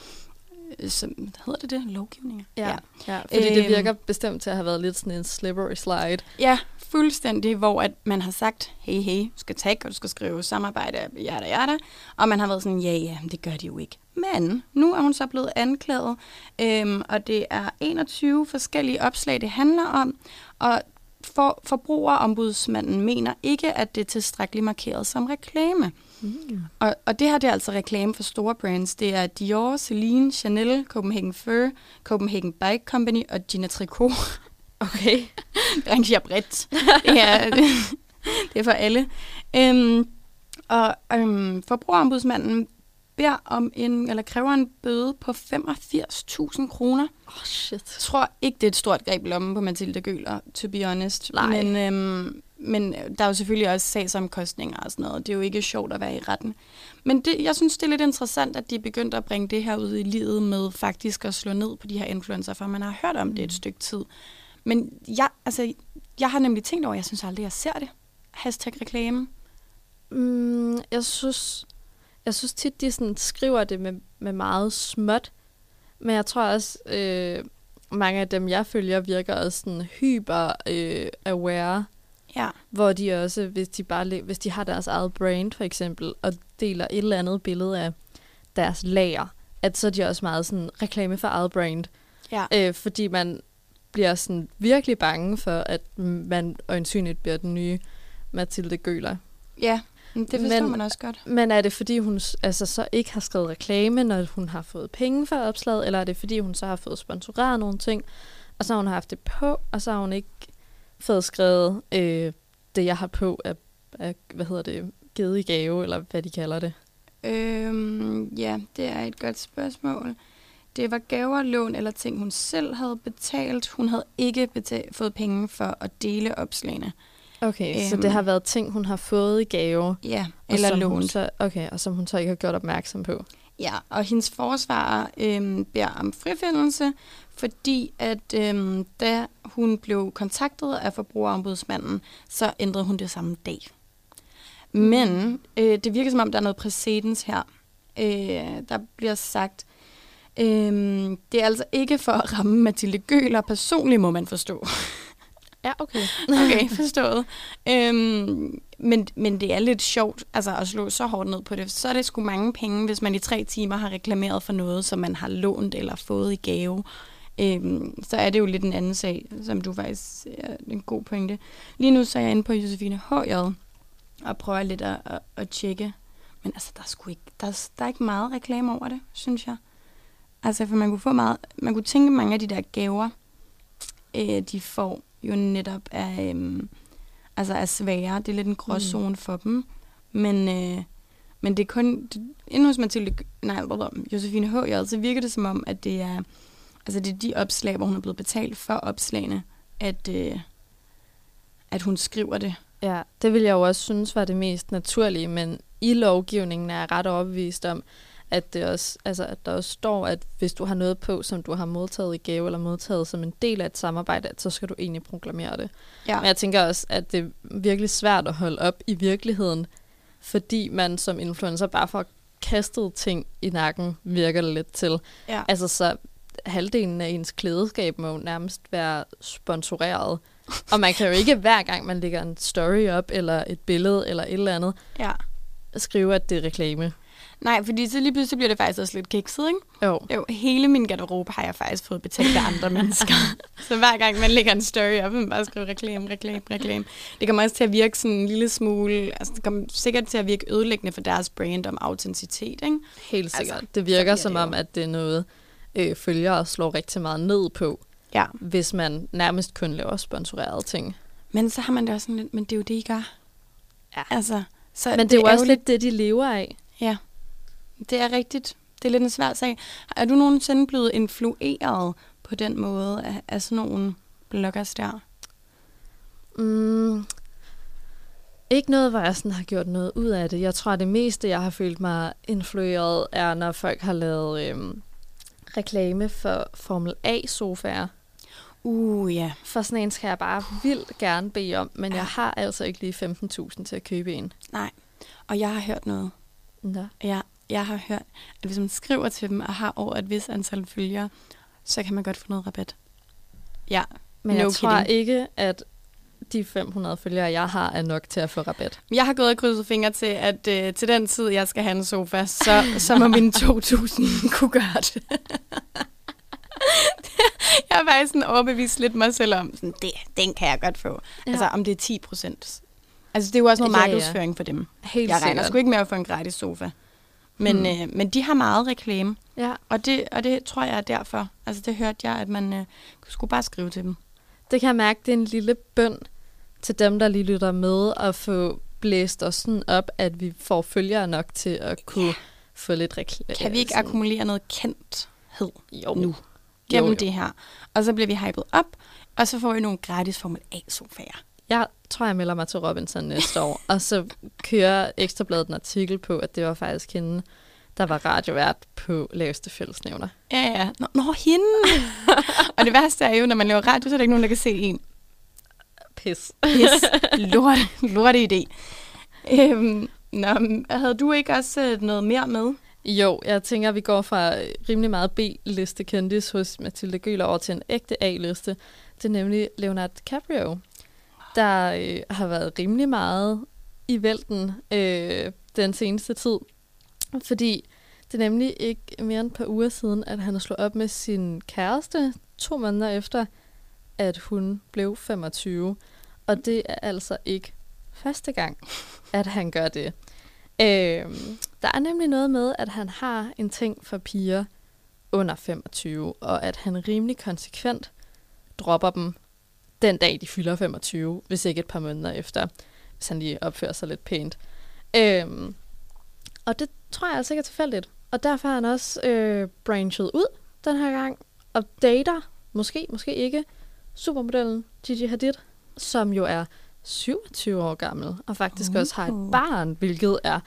Øh, Som, hedder det det? Lovgivninger? Ja, ja fordi det Øhm. virker bestemt til at have været lidt sådan en slippery slide. Ja, fuldstændig, hvor at man har sagt, hey, hey, du skal tagge, og du skal skrive samarbejde, jada, jada. Og man har været sådan, ja, ja, det gør de jo ikke. Men nu er hun så blevet anklaget, øhm, og det er 21 forskellige opslag, det handler om. Og for, forbrugerombudsmanden mener ikke, at det er tilstrækkeligt markeret som reklame. Mm. Og, og det her det er altså reklame for store brands. Det er Dior, Celine, Chanel, Copenhagen Fur, Copenhagen Bike Company og Gina Tricot. Okay. Rangier bredt. Det er, det er for alle. Øhm, og øhm, forbrugerombudsmanden beder om en, eller kræver en bøde på 85.000 kroner. Oh, shit. Jeg tror ikke, det er et stort greb i lommen på Mathilde Gøler, to be honest. Nej. Men, øhm, men der er jo selvfølgelig også sagsomkostninger og sådan noget. Det er jo ikke sjovt at være i retten. Men det, jeg synes, det er lidt interessant, at de er begyndt at bringe det her ud i livet med faktisk at slå ned på de her influencer, for man har hørt om det et stykke tid. Men jeg, altså, jeg har nemlig tænkt over, jeg synes aldrig, jeg ser det. Hashtag reklame. Mm, jeg synes, jeg synes tit, de sådan skriver det med, med meget småt. Men jeg tror også, øh, mange af dem, jeg følger, virker også sådan hyper øh, aware. Ja. Hvor de også, hvis de, bare, hvis de har deres eget brand for eksempel, og deler et eller andet billede af deres lager, at så er de også meget sådan reklame for eget brand. Ja. Øh, fordi man bliver sådan virkelig bange for, at man øjensynligt bliver den nye Mathilde Gøler. Ja, det forstår Men- man også godt. Men er det, fordi hun altså, så ikke har skrevet reklame, når hun har fået penge for opslaget, eller er det, fordi hun så har fået sponsoreret nogle ting, og så har hun haft det på, og så har hun ikke fået skrevet øh, det, jeg har på, af, af, hvad hedder det, givet i gave, eller hvad de kalder det. Øhm, ja, det er et godt spørgsmål. Det var gaver, lån eller ting, hun selv havde betalt. Hun havde ikke betalt, fået penge for at dele opslagene. Okay, øhm. så Øhm. det har været ting, hun har fået i gave, Ja, eller lånt. så, okay, og som hun så ikke har gjort opmærksom på. Ja, og hendes forsvarer øhm, beder om frifindelse, fordi at øhm, da hun blev kontaktet af forbrugerombudsmanden, så ændrede hun det samme dag. Men øh, det virker som om, der er noget præcedens her. Øh, der bliver sagt, Øhm, det er altså ikke for at ramme Mathilde Gøler personligt, må man forstå. Ja, okay. Okay, forstået. Øhm, men, men det er lidt sjovt altså, at slå så hårdt ned på det. Så er det sgu mange penge, hvis man i tre timer har reklameret for noget, som man har lånt eller fået i gave. Øhm, så er det jo lidt en anden sag, som du faktisk er en god pointe. Lige nu så er jeg inde på Josefine H.J. og prøver lidt at, at, at tjekke. Men altså, der er, sgu ikke, der, er, der er ikke meget reklame over det, synes jeg. Altså, for man kunne få meget, man kunne tænke mange af de der gaver, øh, de får jo netop er, øh, altså er svære. Det er lidt en gråzone mm. for dem. Men, øh, men det er kun... Det, inden hos Mathilde... Nej, hvad Josefine H. så virker det som om, at det er... Altså det er de opslag, hvor hun er blevet betalt for opslagene, at, øh, at hun skriver det. Ja, det vil jeg jo også synes var det mest naturlige, men i lovgivningen er jeg ret overbevist om, at, det også, altså, at der også står, at hvis du har noget på, som du har modtaget i gave eller modtaget som en del af et samarbejde, at så skal du egentlig proklamere det. Ja. Men jeg tænker også, at det er virkelig svært at holde op i virkeligheden, fordi man som influencer bare får kastet ting i nakken, virker det lidt til. Ja. Altså så halvdelen af ens klædeskab må nærmest være sponsoreret. Og man kan jo ikke hver gang, man lægger en story op, eller et billede, eller et eller andet, Ja. skrive, at det er reklame. Nej, fordi så lige pludselig bliver det faktisk også lidt kikset, ikke? Jo. Jo, hele min garderobe har jeg faktisk fået betalt af andre mennesker. Så hver gang man lægger en story op, man bare skriver reklame, reklame, reklame. Det kommer også til at virke sådan en lille smule, altså det kommer sikkert til at virke ødelæggende for deres brand om autenticitet, ikke? Helt Altså, sikkert. så det virker som det om, at det er noget, øh, følgere slår rigtig meget ned på, Ja. hvis man nærmest kun laver sponsorerede ting. Men så har man det også sådan lidt, men det er jo det, I gør. Ja. Altså, så Men det er jo også lidt det, de lever af. Ja, det er rigtigt. Det er lidt en svær sag. Er du nogensinde blevet influeret på den måde af, af sådan nogle bloggers der? Mm, ikke noget, hvor jeg sådan har gjort noget ud af det. Jeg tror, at det meste, jeg har følt mig influeret, er, når folk har lavet øhm, reklame for Formel A-sofaer. Uh, ja. For sådan en skal jeg bare vildt gerne bede om, men jeg har altså ikke lige 15.000 til at købe en. Nej. Og jeg har hørt noget. Nå. Ja, jeg har hørt, at hvis man skriver til dem og har over et vis antal følgere, så kan man godt få noget rabat. Ja, Men no jeg tror kidding. ikke, at de 500 følgere, jeg har, er nok til at få rabat. Jeg har gået og krydset fingre til, at øh, til den tid, jeg skal have en sofa, så, så må mine 2.000 kunne gøre det. jeg har faktisk sådan overbevist lidt mig selv om, sådan, det, den kan jeg godt få. Ja. Altså om det er 10 procent. Altså det er jo også noget Ja, ja. markedsføring for dem. Helt jeg regner sikkert. sgu ikke med at få en gratis sofa. Men, Hmm. øh, men de har meget reklame, Ja, og det, og det tror jeg er derfor. Altså det hørte jeg, at man øh, skulle bare skrive til dem. det kan jeg mærke, det er en lille bøn til dem, der lige lytter med, at få blæst os sådan op, at vi får følgere nok til at kunne yeah. få lidt reklame. Kan vi ikke akkumulere noget kendthed jo. nu gennem Jo, jo. det her? Og så bliver vi hypet op, og så får vi nogle gratis Formel A-sofaer. Jeg tror, jeg melder mig til Robinson næste år, og så kører Ekstrabladet en artikel på, at det var faktisk hende, der var radiovært på laveste fællesnævner. Ja, ja. Nå, nå hende! og det værste er jo, når man laver radio, så er der ikke nogen, der kan se en. Pis. Pis. Lort, lorte idé. Øhm, nå, havde du ikke også øh, noget mere med? Jo, jeg tænker, at vi går fra rimelig meget B-liste kendis hos Mathilde Gøler over til en ægte A-liste. Det er nemlig Leonardo DiCaprio, der øh, har været rimelig meget i vælten øh, den seneste tid. Fordi det er nemlig ikke mere end et par uger siden, at han slog op med sin kæreste to måneder efter, at hun blev 25. Og det er altså ikke første gang, at han gør det. Øh, der er nemlig noget med, at han har en ting for piger under 25, og at han rimelig konsekvent dropper dem den dag, de fylder 25, hvis ikke et par måneder efter, hvis han lige opfører sig lidt pænt. Øhm, og det tror jeg altså ikke er tilfældigt. Og derfor har han også øh, branchet ud den her gang, og dater, måske, måske ikke, supermodellen Gigi Hadid, som jo er 27 år gammel, og faktisk uh. også har et barn, hvilket er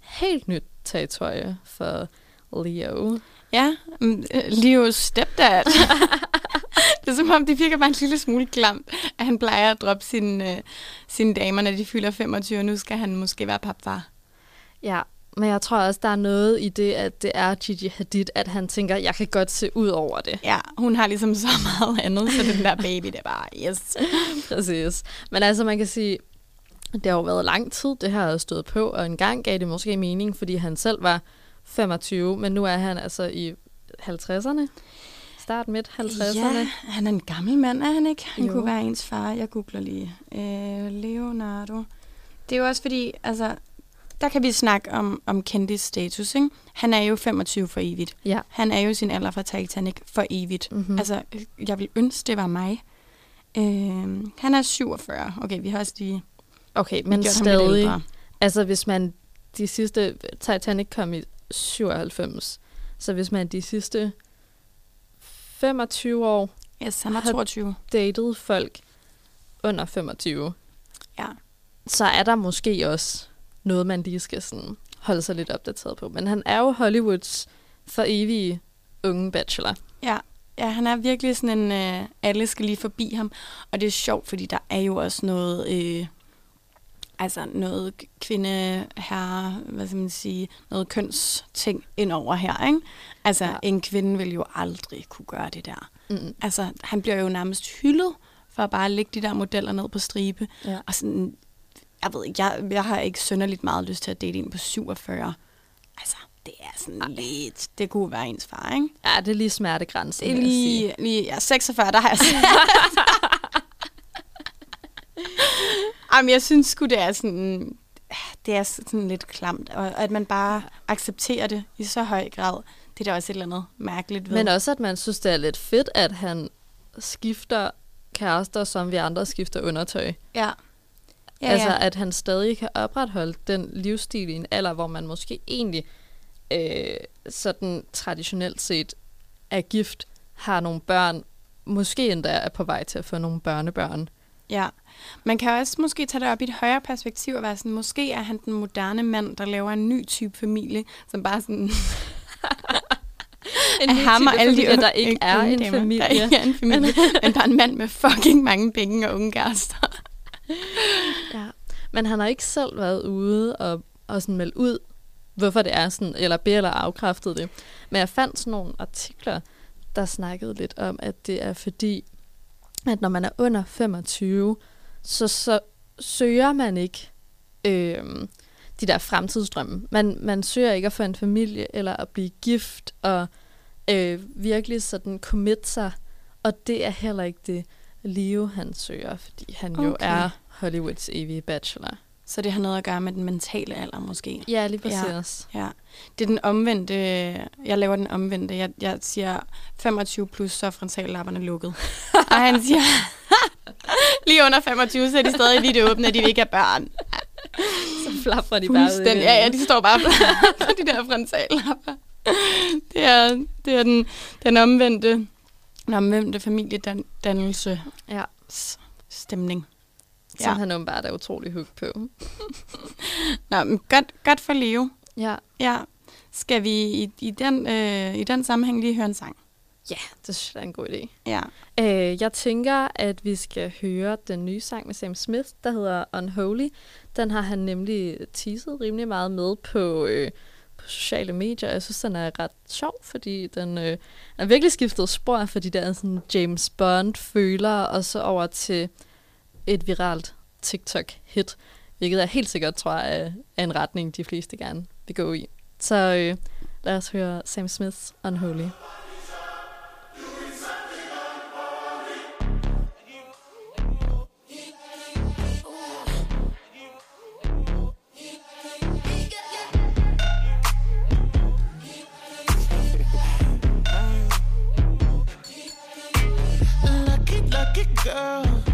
helt nyt territorie for Leo. Ja, mm, øh, Leo's stepdad. det er som om, det virker bare en lille smule klamt, at han plejer at droppe sine, øh, sine damer, når de fylder 25, og nu skal han måske være papfar. Ja, Men jeg tror også, der er noget i det, at det er Gigi Hadid, at han tænker, jeg kan godt se ud over det. Ja, hun har ligesom så meget andet, så den der baby, det er bare, yes. Præcis. Men altså, man kan sige, det har jo været lang tid, det her har stået på, og engang gav det måske mening, fordi han selv var 25, men nu er han altså i 50'erne. Start midt 50'erne. Ja, han er en gammel mand, er han ikke? Han Jo. kunne være ens far. Jeg googler lige. Øh, Leonardo. Det er jo også fordi, altså, der kan vi snakke om, om kendis status, ikke? Han er jo 25 for evigt. Ja. Han er jo sin alder fra Titanic for evigt. Mhm. Mm-hmm. Altså, jeg vil ønske, det var mig. Øh, han er 47. Okay, vi har også lige Okay, men stadig. Altså, hvis man de sidste... Titanic kom i 97. Så hvis man de sidste 25 år Yes, han Har- 22. datet folk under 25, Ja. så er der måske også noget, man lige skal sådan holde sig lidt opdateret på. Men han er jo Hollywoods for evige unge bachelor. Ja, ja han er virkelig sådan en, øh, alle skal lige forbi ham. Og det er sjovt, fordi der er jo også noget, øh, altså noget kvinde her, hvad skal man sige, noget kønsting ind over her, ikke? Altså, Ja. en kvinde vil jo aldrig kunne gøre det der. Mm. Altså, han bliver jo nærmest hyldet for at bare lægge de der modeller ned på stribe. Ja. Og sådan, jeg ved ikke, jeg, jeg har ikke synderligt meget lyst til at date en på 47. Altså, det er sådan Ej. lidt, det kunne være ens far, ikke? Ja, det er lige smertegrænsen. Det er jeg sige. lige, lige ja, 46, der har jeg. Jamen, jeg synes sgu, det er sådan, det er sådan lidt klamt, og at man bare accepterer det i så høj grad, det er da også et eller andet mærkeligt ved. Men også, at man synes, det er lidt fedt, at han skifter kærester, som vi andre skifter undertøj. ja. Ja, Ja, altså, ja. at han stadig kan opretholde den livsstil i en alder, hvor man måske egentlig øh, sådan traditionelt set er gift, har nogle børn, måske endda er på vej til at få nogle børnebørn. Ja. Man kan også måske tage det op i et højere perspektiv og være sådan, måske er han den moderne mand, der laver en ny type familie, som bare sådan En af ham og alle de unge, der ikke er en damer, familie. Der ikke er en familie, men bare en mand med fucking mange penge og unge kærester. Ja. Men han har ikke selv været ude og, og sådan melde ud, hvorfor det er sådan, eller be eller afkræftet det. Men jeg fandt sådan nogle artikler, der snakkede lidt om, at det er fordi, at når man er under 25, så, så søger man ikke øh, de der fremtidsdrømme. Man, man søger ikke at få en familie, eller at blive gift, og øh, virkelig sådan commit sig. Og det er heller ikke det, Leo han søger, fordi han jo Okay. er Hollywoods evige bachelor. Så det har noget at gøre med den mentale alder måske. Ja, lige Ja. præcis. Ja, det er den omvendte, jeg laver den omvendte. Jeg, jeg siger 25 plus, så er frontallapperne lukket. og han siger, lige under 25, så er de stadig lidt åbne, at de ikke have børn. Så flaffer de bare ud. det. Ja, ja, de står bare på de der frontallapper. Det er, det er den, den omvendte, den omvendte familiedannelse Ja, stemning. Som Ja. han åbenbart er utrolig hooked på. Nå, men godt, godt for Leo. Ja. Ja. Skal vi i, i, den, øh, i den sammenhæng lige høre en sang? Ja, det synes jeg er en god idé. Ja. Øh, jeg tænker, at vi skal høre den nye sang med Sam Smith, der hedder Unholy. Den har han nemlig teaset rimelig meget med på, øh, på sociale medier. Jeg synes, den er ret sjov, fordi den øh, er virkelig skiftet spor for de der sådan James Bond-føler, og så over til et viralt TikTok-hit, hvilket jeg helt sikkert tror er, er en retning, de fleste gerne vil gå i. Så øh, lad os høre Sam Smith's Unholy. Girl.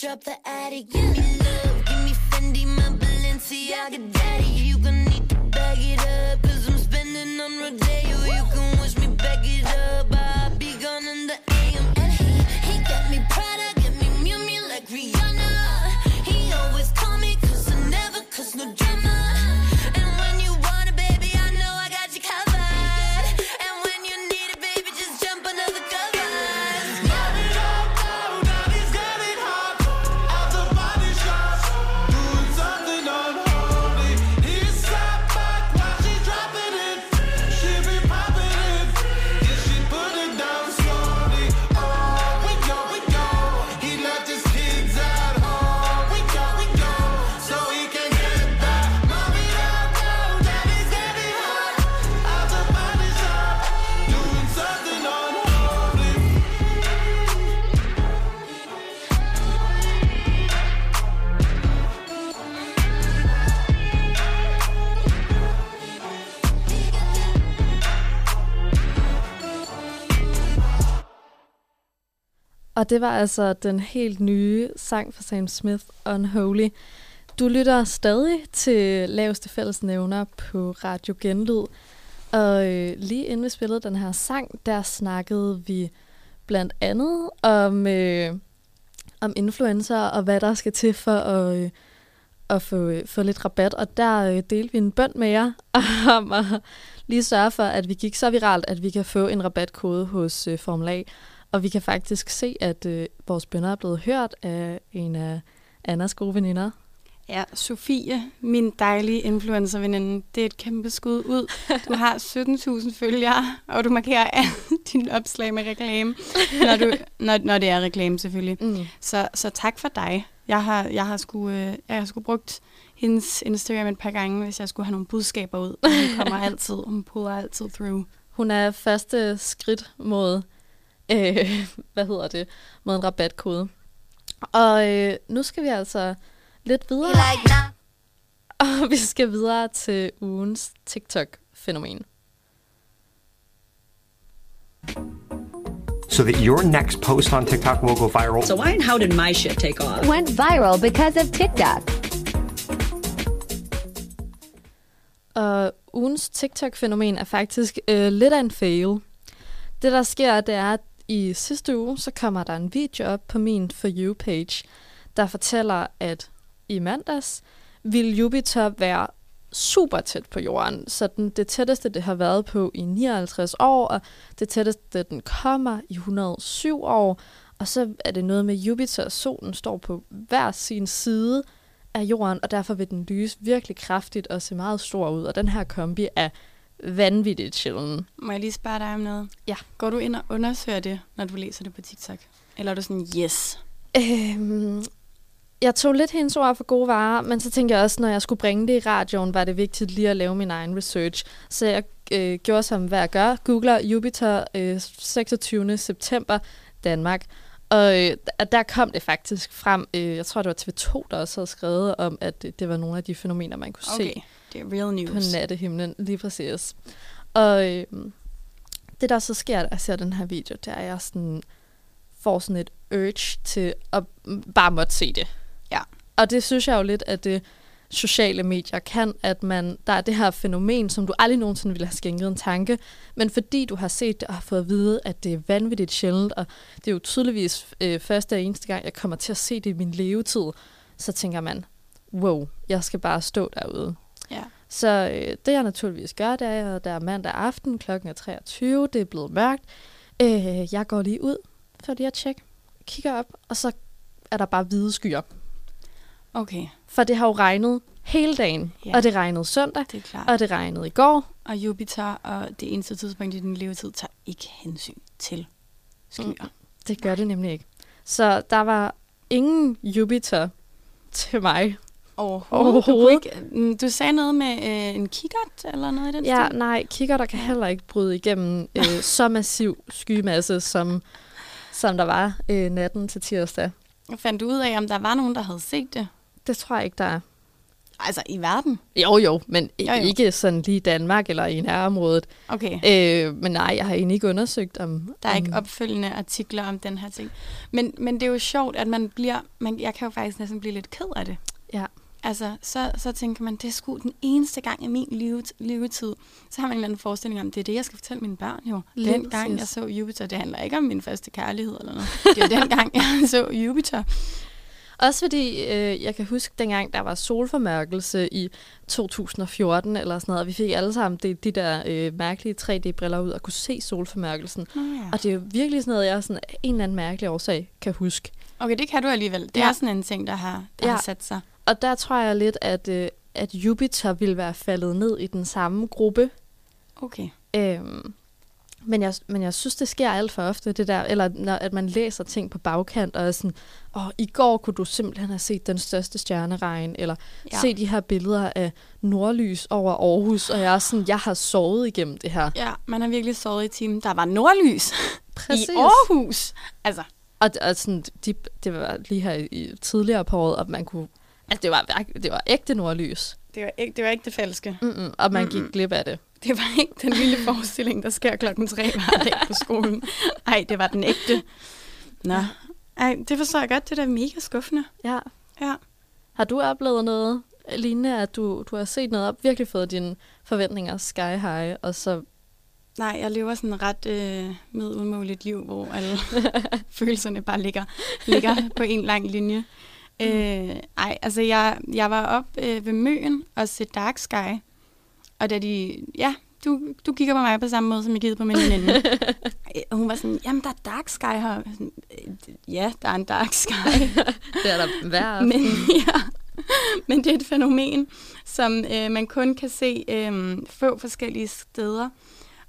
Drop the attic. Give me love, give me Fendi, my Balenciaga daddy. You gonna need to bag it up, cause I'm spending on Rodeo. Og det var altså den helt nye sang fra Sam Smith, Unholy. Du lytter stadig til laveste fællesnævner på Radio Genlyd. Og øh, lige inden vi spillede den her sang, der snakkede vi blandt andet om, øh, om influencer og hvad der skal til for at, øh, at få, øh, få lidt rabat. Og der øh, delte vi en bønd med jer om at lige sørge for, at vi gik så viralt, at vi kan få en rabatkode hos øh, Formel A. Og vi kan faktisk se, at øh, vores bønder er blevet hørt af en af Annas gode veninder. Ja, Sofie, min dejlige influencerveninde, det er et kæmpe skud ud. Du har 17.000 følgere, og du markerer alle dine opslag med reklame, når, du, når, når det er reklame selvfølgelig. Mm. Så, så tak for dig. Jeg har, jeg har sgu, øh, jeg har sgu brugt hendes Instagram et par gange, hvis jeg skulle have nogle budskaber ud. Hun kommer altid, hun puller altid through. Hun er første skridt mod, øh, hvad hedder det, mod en rabatkode. Og øh, nu skal vi altså lidt videre. Og vi skal videre til ugens TikTok-fænomen. so that your next post on TikTok will go viral. So why and how did my shit take off? Went viral because of TikTok. Og ugens TikTok-fænomen er faktisk øh, lidt af en fail. Det, der sker, det er, at i sidste uge, så kommer der en video op på min For You-page, der fortæller, at i mandags vil Jupiter være super tæt på jorden. Så den, det tætteste, det har været på i 59 år, og det tætteste, den kommer i 107 år. Og så er det noget med Jupiter og solen står på hver sin side af jorden, og derfor vil den lyse virkelig kraftigt og se meget stor ud. Og den her kombi er vanvittigt sjælden. Må jeg lige spørge dig om noget? Ja. Går du ind og undersøger det, når du læser det på TikTok? Eller er du sådan, yes? Øhm, jeg tog lidt hendes ord for gode varer, men så tænkte jeg også, når jeg skulle bringe det i radioen, var det vigtigt lige at lave min egen research. Så jeg øh, gjorde som hvad jeg gør. Googler Jupiter øh, 26. september Danmark. Og øh, der- kom det faktisk frem. Øh, jeg tror, det var TV2, der også havde skrevet om, at det, det var nogle af de fænomener, man kunne Okay, se det er real news. på nattehimlen. Lige præcis. Og øh, det, der så sker, da jeg ser den her video, det er, at jeg sådan får sådan et urge til at bare måtte se det. Ja. Og det synes jeg jo lidt, at det sociale medier kan, at man, der er det her fænomen, som du aldrig nogensinde ville have skænket en tanke, men fordi du har set det og har fået at vide, at det er vanvittigt sjældent, og det er jo tydeligvis øh, første og eneste gang, jeg kommer til at se det i min levetid, så tænker man, wow, jeg skal bare stå derude. Ja. Så øh, det jeg naturligvis gør, det er, at der er mandag aften, klokken er 23, det er blevet mørkt. Øh, jeg går lige ud for lige at tjekke, kigger op, og så er der bare hvide skyer. Okay. For det har jo regnet hele dagen, Ja. og det regnede søndag, Det er klart. og det regnede i går. Og Jupiter og det eneste tidspunkt i din levetid tager ikke hensyn til skyer. Mm. Det gør det nemlig ikke. Så der var ingen Jupiter til mig. Overhovedet. Du, Overhovedet. ikke, mm, du sagde noget med øh, en kikkert eller noget i den Ja, stil? nej, kigger der kan heller ikke bryde igennem øh, så massiv skymasse, som, som der var øh, natten til tirsdag. Fandt du ud af, om der var nogen, der havde set det? Det tror jeg ikke, der er. Altså, i verden? Jo, jo, men jo. jo. ikke sådan lige i Danmark eller i nærområdet. Okay. Øh, men nej, jeg har egentlig ikke undersøgt om... Der er om, ikke opfølgende artikler om den her ting. Men, men det er jo sjovt, at man bliver... Man, jeg kan jo faktisk næsten blive lidt ked af det. Ja. Altså, så, så tænker man, det er sgu den eneste gang i min levet, levetid. Så har man en eller anden forestilling om, det er det, jeg skal fortælle mine børn jo. Lige Den gang, jeg så Jupiter, det handler ikke om min første kærlighed eller noget. Det er jo den gang, jeg så Jupiter. Også fordi, øh, jeg kan huske dengang, der var solformørkelse i 2014 eller sådan noget, og vi fik alle sammen de, de der øh, mærkelige 3D-briller ud og kunne se solformørkelsen. Ja. Og det er jo virkelig sådan noget, jeg sådan, en eller anden mærkelig årsag kan huske. Okay, det kan du alligevel. Det Ja. er sådan en ting, der har, der Ja. har sat sig. Og der tror jeg lidt, at, øh, at Jupiter ville være faldet ned i den samme gruppe. Okay. Øhm, men, jeg, men jeg synes, det sker alt for ofte, det der, eller når, at man læser ting på bagkant, og er sådan, åh, i går kunne du simpelthen have set den største stjerneregn, eller Ja. se de her billeder af nordlys over Aarhus, og jeg er sådan, jeg har sovet igennem det her. Ja, man har virkelig sovet i timen. Der var nordlys Præcis. i Aarhus. Altså, Og, og sådan, de, det var lige her i, tidligere på året, og man kunne, altså det var, det var ægte nordlys, det var ikke det, var ikke det falske. Mm-mm, og man Mm-mm. gik glip af det. Det var ikke den lille forestilling, der sker klokken tre hver dag på skolen. Ej, det var den ægte. Nå. Ej, det forstår jeg godt. Det er da mega skuffende. Ja. Ja. Har du oplevet noget lignende, at du, du har set noget op, virkelig fået dine forventninger sky high, og så... Nej, jeg lever sådan et ret øh, medudmåligt liv, hvor alle følelserne bare ligger, ligger på en lang linje. Øh, ej, altså jeg, jeg var op øh, ved Møen og se Dark Sky, og da de, ja, du, du kigger på mig på samme måde, som jeg kiggede på min veninde. Øh, og hun var sådan, jamen der er Dark Sky her. Sådan, "Øh, ja, der er en Dark Sky. Det er der hver aften. Men, ja, men det er et fænomen, som øh, man kun kan se øh, få forskellige steder.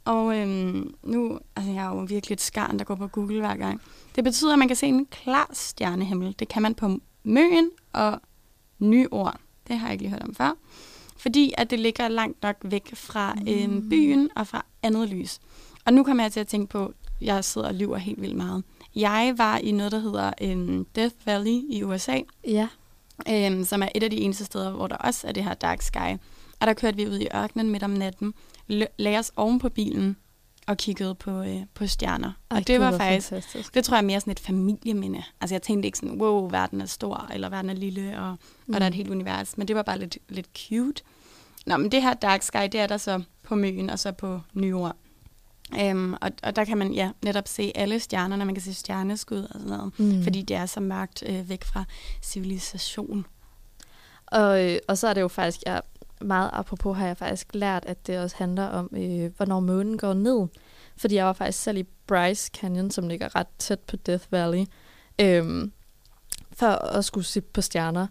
Og øh, nu, altså jeg er jo virkelig et skarn, der går på Google hver gang. Det betyder, at man kan se en klar stjernehimmel. Det kan man på Møen og Nyord. Det har jeg ikke lige hørt om før. Fordi at det ligger langt nok væk fra øh, byen og fra andet lys. Og nu kommer jeg til at tænke på, at jeg sidder og lyver helt vildt meget. Jeg var i noget, der hedder øh, Death Valley i USA, Ja. øhm, som er et af de eneste steder, hvor der også er det her dark sky. Og der kørte vi ud i ørkenen midt om natten, lagde os oven på bilen og kiggede på, øh, på stjerner. Ej, og det gud, var faktisk, fantastisk. det tror jeg er mere sådan et familieminde. Altså jeg tænkte ikke sådan, wow, verden er stor, eller verden er lille, og, mm. og der er et Mm. helt univers. Men det var bare lidt, lidt cute. Nå, men det her dark sky, det er der så på Møen og så på Nyord. Øhm, og, og der kan man ja netop se alle stjernerne, man kan se stjerneskud og sådan noget, Mm. fordi det er så mørkt øh, væk fra civilisation. Og, øh, og så er det jo faktisk, jeg, meget apropos har jeg faktisk lært, at det også handler om, øh, hvornår månen går ned. Fordi jeg var faktisk selv i Bryce Canyon, som ligger ret tæt på Death Valley, øh, for at skulle se på stjerner.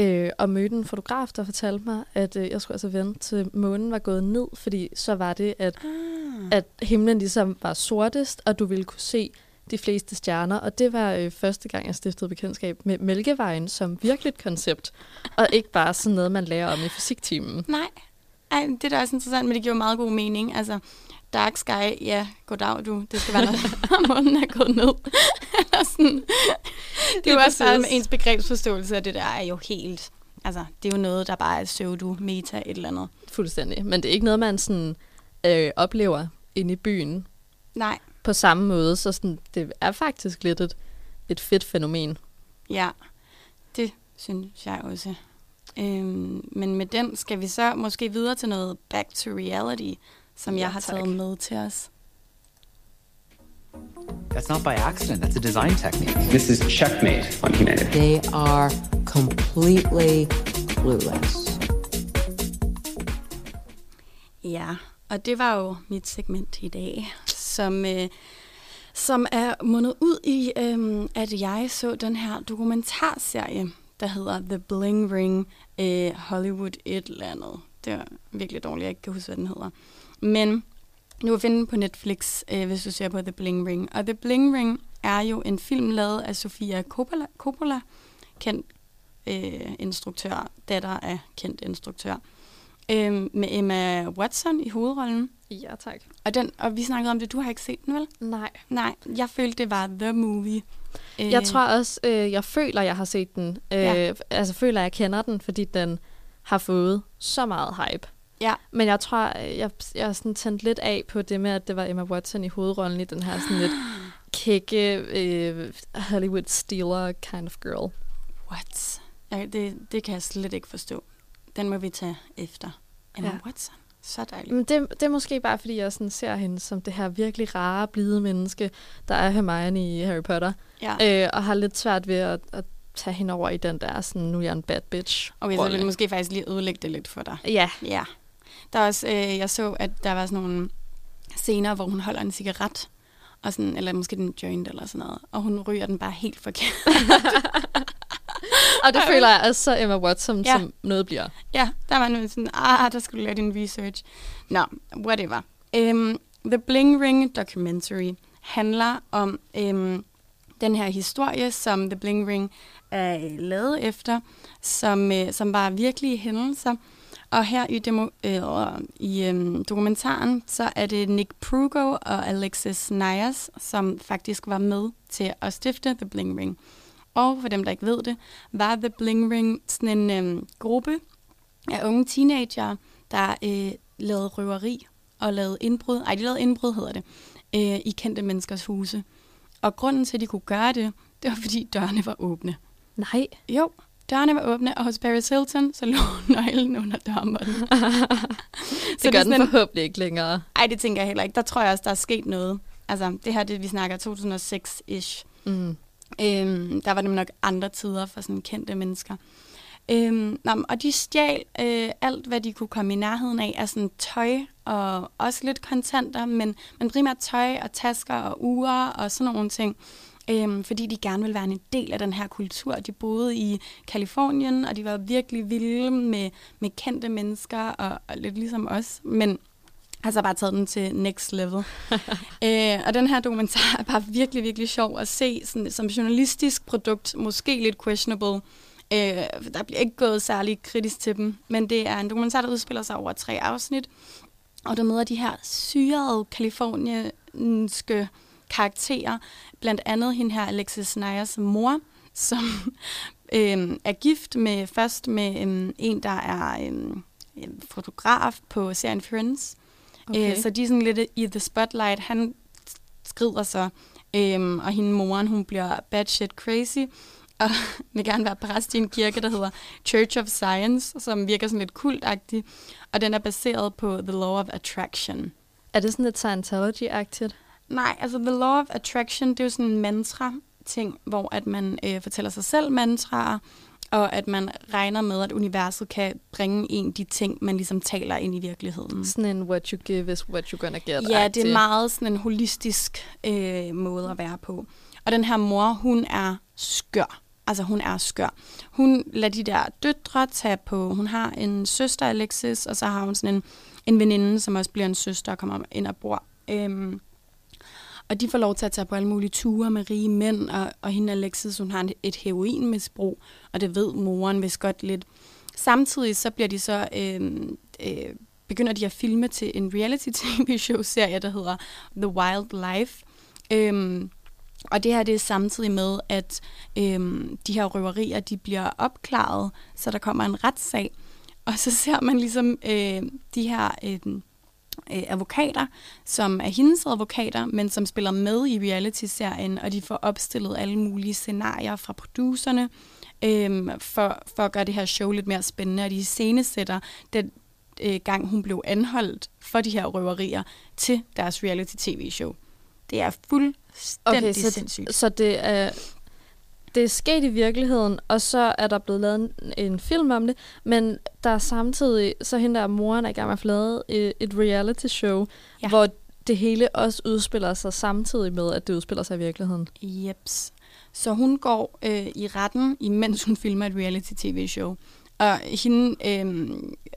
Øh, og mødte en fotograf, der fortalte mig, at øh, jeg skulle altså vente til månen var gået ned, fordi så var det, at, ah. at himlen ligesom var sortest, og du ville kunne se de fleste stjerner. Og det var øh, første gang, jeg stiftede bekendtskab med Mælkevejen som virkelig et koncept, og ikke bare sådan noget, man lærer om i fysiktimen. Nej, Ej, det er da også interessant, men det giver jo meget god mening. Altså, dark sky, ja, goddag du. Det skal være, når månen er gået ned. Eller sådan. Det er jo også bare med ens begrebsforståelse af det der er jo helt... Altså, det er jo noget, der bare er pseudo, meta, et eller andet. Fuldstændig. Men det er ikke noget, man sådan, øh, oplever inde i byen Nej, på samme måde, så sådan, det er faktisk lidt et, et fedt fænomen. ja, det synes jeg også. Øhm, men med den skal vi så måske videre til noget back to reality, som Ja, jeg har tak. taget med til os. That's not by accident. That's a design technique. This is checkmate on humanity. They are completely clueless. Ja, og det var jo mit segment i dag, som, øh, som er mundet ud i, øh, at jeg så den her dokumentarserie, der hedder The Bling Ring øh, Hollywood et eller andet. Det er virkelig dårligt, jeg ikke kan huske, hvad den hedder. Men du kan finde den på Netflix, øh, hvis du ser på The Bling Ring. Og The Bling Ring er jo en film lavet af Sofia Coppola, Coppola kendt øh, instruktør, datter af kendt instruktør, øh, med Emma Watson i hovedrollen. Ja, tak. Og, den, og vi snakkede om det, du har ikke set den, vel? Nej. Nej, jeg følte, det var The Movie. Jeg tror også, øh, jeg føler, jeg har set den. Øh, Ja. Altså føler, jeg kender den, fordi den har fået så meget hype. Ja. Men jeg tror, jeg, jeg sådan tændt lidt af på det med, at det var Emma Watson i hovedrollen i den her sådan lidt kække øh, Hollywood stealer kind of girl. What? Ja, det, det kan jeg slet ikke forstå. Den må vi tage efter. Emma ja. Watson. Så dejligt. Men det, det er måske bare, fordi jeg sådan ser hende som det her virkelig rare, blide menneske, der er Hermione i Harry Potter. Ja. Øh, og har lidt svært ved at, at tage hende over i den der, sådan, nu er jeg en bad bitch. Okay, så vil jeg måske faktisk lige ødelægge det lidt for dig. Ja. Ja. Der er også, øh, jeg så, at der var sådan nogle scener, hvor hun holder en cigaret, og sådan, eller måske den joint eller sådan noget, og hun ryger den bare helt forkert. Og det føler jeg er så Emma Watson, Ja. som noget bliver. Ja, der var noget sådan, ah, der skulle du lave din research. Nå, whatever. Um, The Bling Ring documentary handler om um, den her historie, som The Bling Ring er lavet efter, som, uh, som var virkelige hændelser. Og her i, demo, øh, i um, dokumentaren, så er det Nick Prugo og Alexis Nyers, som faktisk var med til at stifte The Bling Ring. Og for dem, der ikke ved det, var The Bling Ring sådan en øhm, gruppe af unge teenager, der øh, lavede røveri og lavede indbrud. Ej, de lavede indbrud, hedder det, øh, i kendte menneskers huse. Og grunden til, at de kunne gøre det, det var, fordi dørene var åbne. Nej. Jo, dørene var åbne, og hos Paris Hilton, så lå nøglen under dørmånden. det gør den forhåbentlig ikke længere. Ej, det tænker jeg heller ikke. Der tror jeg også, der er sket noget. Altså, det her, det vi snakker 2006-ish. Mm. Øhm, der var det nok andre tider for sådan kendte mennesker. Øhm, nå, men- og de stjal øh, alt, hvad de kunne komme i nærheden af, af sådan tøj og også lidt kontanter, men, men primært tøj og tasker og uger og sådan nogle ting. Øhm, fordi de gerne ville være en del af den her kultur. De boede i Kalifornien, og de var virkelig vilde med, med kendte mennesker, og, og lidt ligesom os. Men Altså bare taget den til next level. øh, og den her dokumentar er bare virkelig, virkelig sjov at se sådan, som journalistisk produkt. Måske lidt questionable. Øh, der bliver ikke gået særlig kritisk til dem. Men det er en dokumentar, der udspiller sig over tre afsnit. Og der møder de her syrede kalifornienske karakterer. Blandt andet hende her Alexis Nyers mor, som øh, er gift med først med øh, en, der er øh, fotograf på serien Friends. Okay. Øh, så de er sådan lidt i the spotlight. Han skrider så, øhm, og hende moren, hun bliver bad shit crazy, og vil gerne være præst i en kirke, der hedder Church of Science, som virker sådan lidt kultagtig, og den er baseret på The Law of Attraction. Er det sådan lidt Scientology-agtigt? Nej, altså The Law of Attraction, det er jo sådan en mantra-ting, hvor at man øh, fortæller sig selv mantraer, og at man regner med, at universet kan bringe en de ting, man ligesom taler ind i virkeligheden. Sådan en what you give is what you're gonna get. Ja, det er meget sådan en holistisk øh, måde at være på. Og den her mor, hun er skør. Altså, hun er skør. Hun lader de der døtre tage på... Hun har en søster, Alexis, og så har hun sådan en, en veninde, som også bliver en søster og kommer ind og bor. Øhm, og de får lov til at tage på alle mulige ture med rige mænd, og, og hende Alexis, hun har et- heroinmisbrug, og det ved moren vist godt lidt. Samtidig så bliver de så... Øh, øh, begynder de at filme til en reality-tv-show-serie, der hedder The Wild Life. Øhm, og det her det er samtidig med, at øhm, de her røverier de bliver opklaret, så der kommer en retssag. Og så ser man ligesom øh, de her øh, øh, advokater, som er hendes advokater, men som spiller med i reality-serien, og de får opstillet alle mulige scenarier fra producerne, øh, for, for at gøre det her show lidt mere spændende, og de scenesætter den øh, gang, hun blev anholdt for de her røverier til deres reality-tv-show. Det er fuldstændig Okay, så, sindssygt. så det er det er sket i virkeligheden, og så er der blevet lavet en, en film om det, men der er samtidig, så hende der moren er i gang med at få lavet et, et reality show, Ja. hvor det hele også udspiller sig samtidig med, at det udspiller sig i virkeligheden. Jeps. Så hun går øh, i retten, imens hun filmer et reality-tv-show. Og hende, øh,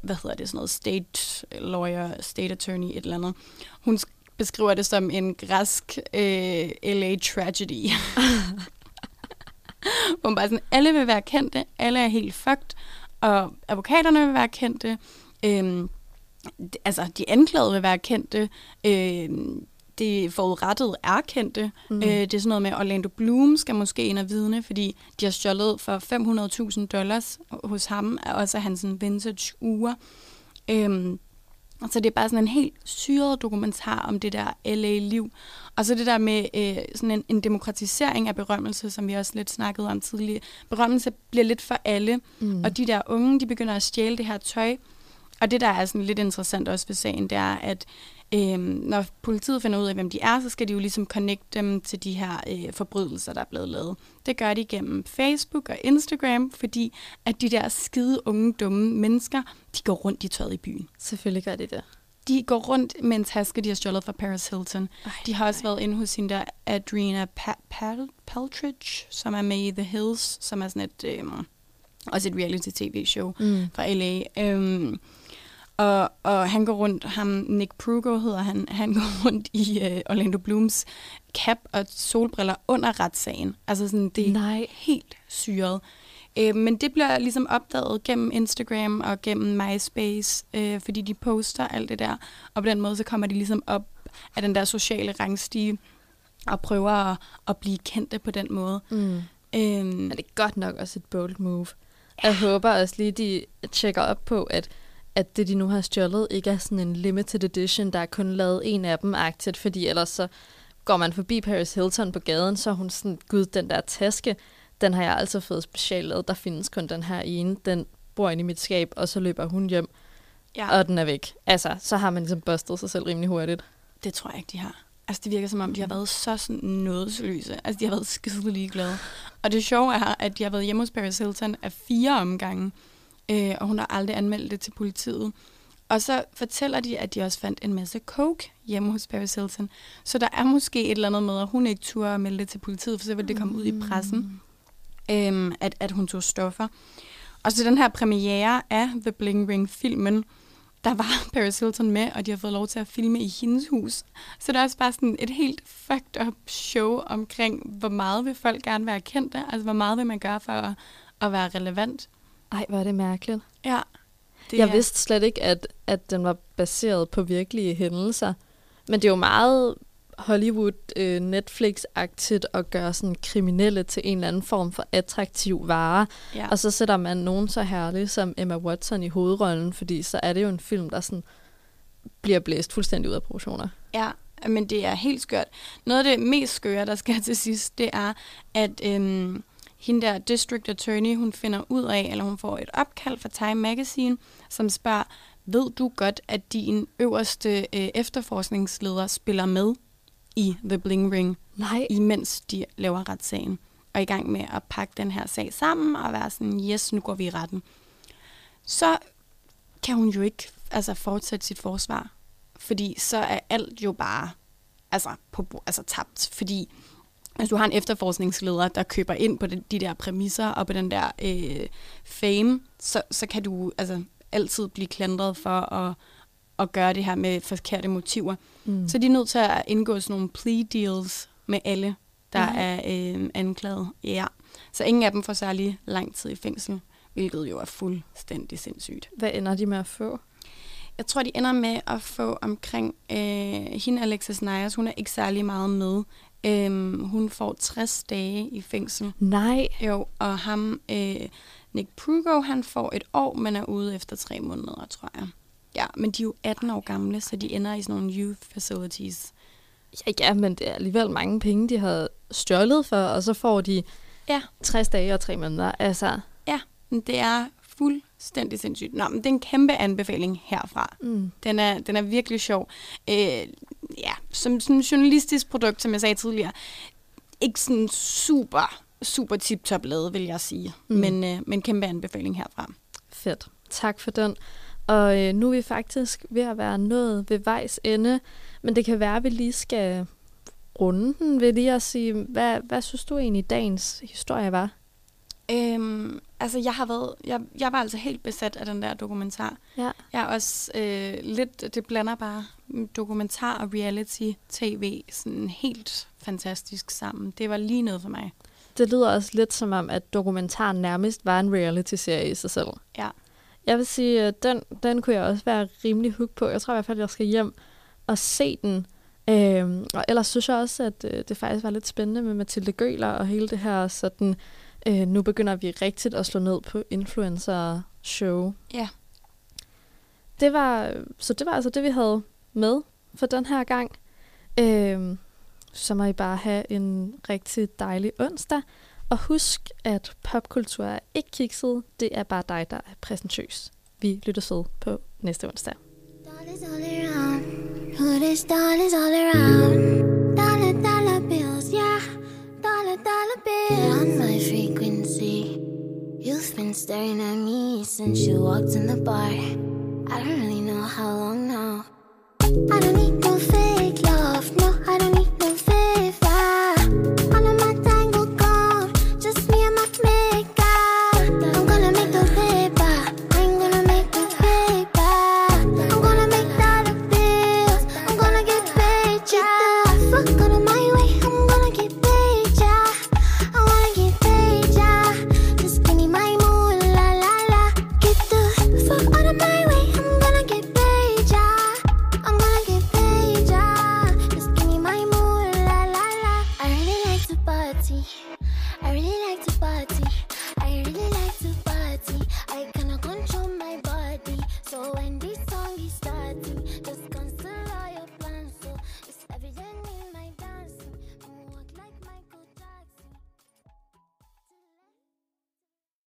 hvad hedder det, sådan noget state lawyer, state attorney, et eller andet, hun sk- beskriver det som en græsk øh, LA tragedy. Hvor hun bare sådan, alle vil være kendte, alle er helt fucked, og advokaterne vil være kendte, øh, altså de anklagede vil være kendte, øh, det forurettede er kendte. Mm. Øh, det er sådan noget med, Orlando Bloom skal måske ind og vidne, fordi de har stjålet for 500.000 dollars hos ham, og også hans vintage uger. Øhm, så det er bare sådan en helt syret dokumentar om det der LA-liv. Og så det der med øh, sådan en, en demokratisering af berømmelse, som vi også lidt snakkede om tidligere. Berømmelse bliver lidt for alle, Mm. og de der unge, de begynder at stjæle det her tøj. Og det, der er sådan lidt interessant også ved sagen, det er, at øh, når politiet finder ud af, hvem de er, så skal de jo ligesom connecte dem til de her øh, forbrydelser, der er blevet lavet. Det gør de gennem Facebook og Instagram, fordi at de der skide unge, dumme mennesker, de går rundt i tøjet i byen. Selvfølgelig gør de det. De går rundt med en taske, de har stjålet fra Paris Hilton. Ej, de har også været inde hos hende der pa- Pal- Paltridge, som er med i The Hills, som er sådan et, øh, også et reality-tv-show Mm. fra LA. Øhm, og, og han går rundt, ham Nick Prugo hedder han, han går rundt i øh, Orlando Blooms cap og solbriller under retssagen. Altså sådan, det er Nej. helt syret. Øh, men det bliver ligesom opdaget gennem Instagram og gennem MySpace, øh, fordi de poster alt det der. Og på den måde, så kommer de ligesom op af den der sociale rangstige og prøver at, at blive kendte på den måde. Mm. Øhm, Men det er godt nok også et bold move. Jeg håber også lige, de tjekker op på, at, at det, de nu har stjålet, ikke er sådan en limited edition, der er kun lavet en af dem agtigt, fordi ellers så går man forbi Paris Hilton på gaden, så er hun sådan, gud, den der taske, den har jeg altså fået specielt lavet. Der findes kun den her ene, den bor inde i mit skab, og så løber hun hjem, ja. og den er væk. Altså, så har man ligesom bustet sig selv rimelig hurtigt. Det tror jeg ikke, de har. Altså, det virker som om, de har været så sådan nådesløse. Altså, de har været skide ligeglade. Og det sjove er, at de har været hjemme hos Paris Hilton af fire omgange, øh, og hun har aldrig anmeldt det til politiet. Og så fortæller de, at de også fandt en masse coke hjemme hos Paris Hilton. Så der er måske et eller andet med, at hun ikke turde melde det til politiet, for så ville det komme ud i pressen, øhm, at, at hun tog stoffer. Og så den her premiere af The Bling Ring-filmen, der var Paris Hilton med, og de har fået lov til at filme i hendes hus. Så der er også bare sådan et helt fucked up show omkring, hvor meget vil folk gerne være kendte, altså hvor meget vil man gøre for at, at være relevant. Ej, hvor er det mærkeligt. Ja. Det jeg vidste slet ikke, at, at den var baseret på virkelige hændelser. Men det er jo meget Hollywood øh, at gøre sådan kriminelle til en eller anden form for attraktiv vare. Ja. Og så sætter man nogen så herlig som Emma Watson i hovedrollen, fordi så er det jo en film, der sådan bliver blæst fuldstændig ud af proportioner. Ja, men det er helt skørt. Noget af det mest skøre, der skal til sidst, det er, at øhm, hende der district attorney, hun finder ud af, eller hun får et opkald fra Time Magazine, som spørger, ved du godt, at din øverste øh, efterforskningsleder spiller med i The Bling Ring, Nej. imens de laver retssagen, og i gang med at pakke den her sag sammen og være sådan, yes, nu går vi i retten. Så kan hun jo ikke altså, fortsætte sit forsvar, fordi så er alt jo bare altså, på, altså tabt, fordi hvis du har en efterforskningsleder, der køber ind på de, de der præmisser og på den der øh, fame, så, så kan du altså altid blive klandret for at, at gøre det her med forkerte motiver. Mm. Så de er nødt til at indgå sådan nogle plea deals med alle, der Nej. er øh, anklaget. Ja. Så ingen af dem får særlig lang tid i fængsel, hvilket jo er fuldstændig sindssygt. Hvad ender de med at få? Jeg tror, de ender med at få omkring øh, hende, Alexis Nyers, hun er ikke særlig meget med. Øhm, hun får 60 dage i fængsel. Nej. Jo, og ham, øh, Nick Prugo, han får et år, men er ude efter tre måneder, tror jeg. Ja, men de er jo 18 år gamle, så de ender i sådan nogle youth facilities. Ja, ja, men det er alligevel mange penge, de har stjålet for, og så får de ja. 60 dage og tre måneder. Altså, Ja, men det er fuldstændig sindssygt. Nå, men det er en kæmpe anbefaling herfra. Mm. Den, er, den er virkelig sjov. Øh, ja, som sådan journalistisk produkt, som jeg sagde tidligere, ikke sådan super, super tip-top lavet, vil jeg sige. Mm. Men, øh, men kæmpe anbefaling herfra. Fedt. Tak for den. Og øh, nu er vi faktisk ved at være nået ved vejs ende, men det kan være, at vi lige skal runde den ved lige at sige, hvad, hvad synes du egentlig dagens historie var? Øhm, altså, jeg har været, jeg, jeg var altså helt besat af den der dokumentar. Ja. Jeg er også øh, lidt, det blander bare dokumentar og reality-tv sådan helt fantastisk sammen. Det var lige noget for mig. Det lyder også lidt som om, at dokumentaren nærmest var en reality-serie i sig selv. Ja. Jeg vil sige, at den, den kunne jeg også være rimelig hooked på. Jeg tror i hvert fald, at jeg skal hjem og se den. Øhm, og ellers synes jeg også, at øh, det faktisk var lidt spændende med Mathilde Gøler og hele det her sådan, øh, nu begynder vi rigtigt at slå ned på influencer-show. Ja. Det var, så det var altså det, vi havde med for den her gang. Øhm, så må I bare have en rigtig dejlig onsdag. Og husk, at popkultur er ikke kikset. Det er bare dig, der er præsentøs. Vi lytter så på næste onsdag. Dollars all around. Who this dollars all around? Dollar, dollar bills, yeah. Dollar, dollar bills. Frequency. You've been staring at me since you walked in the bar. I don't really know how long now. I don't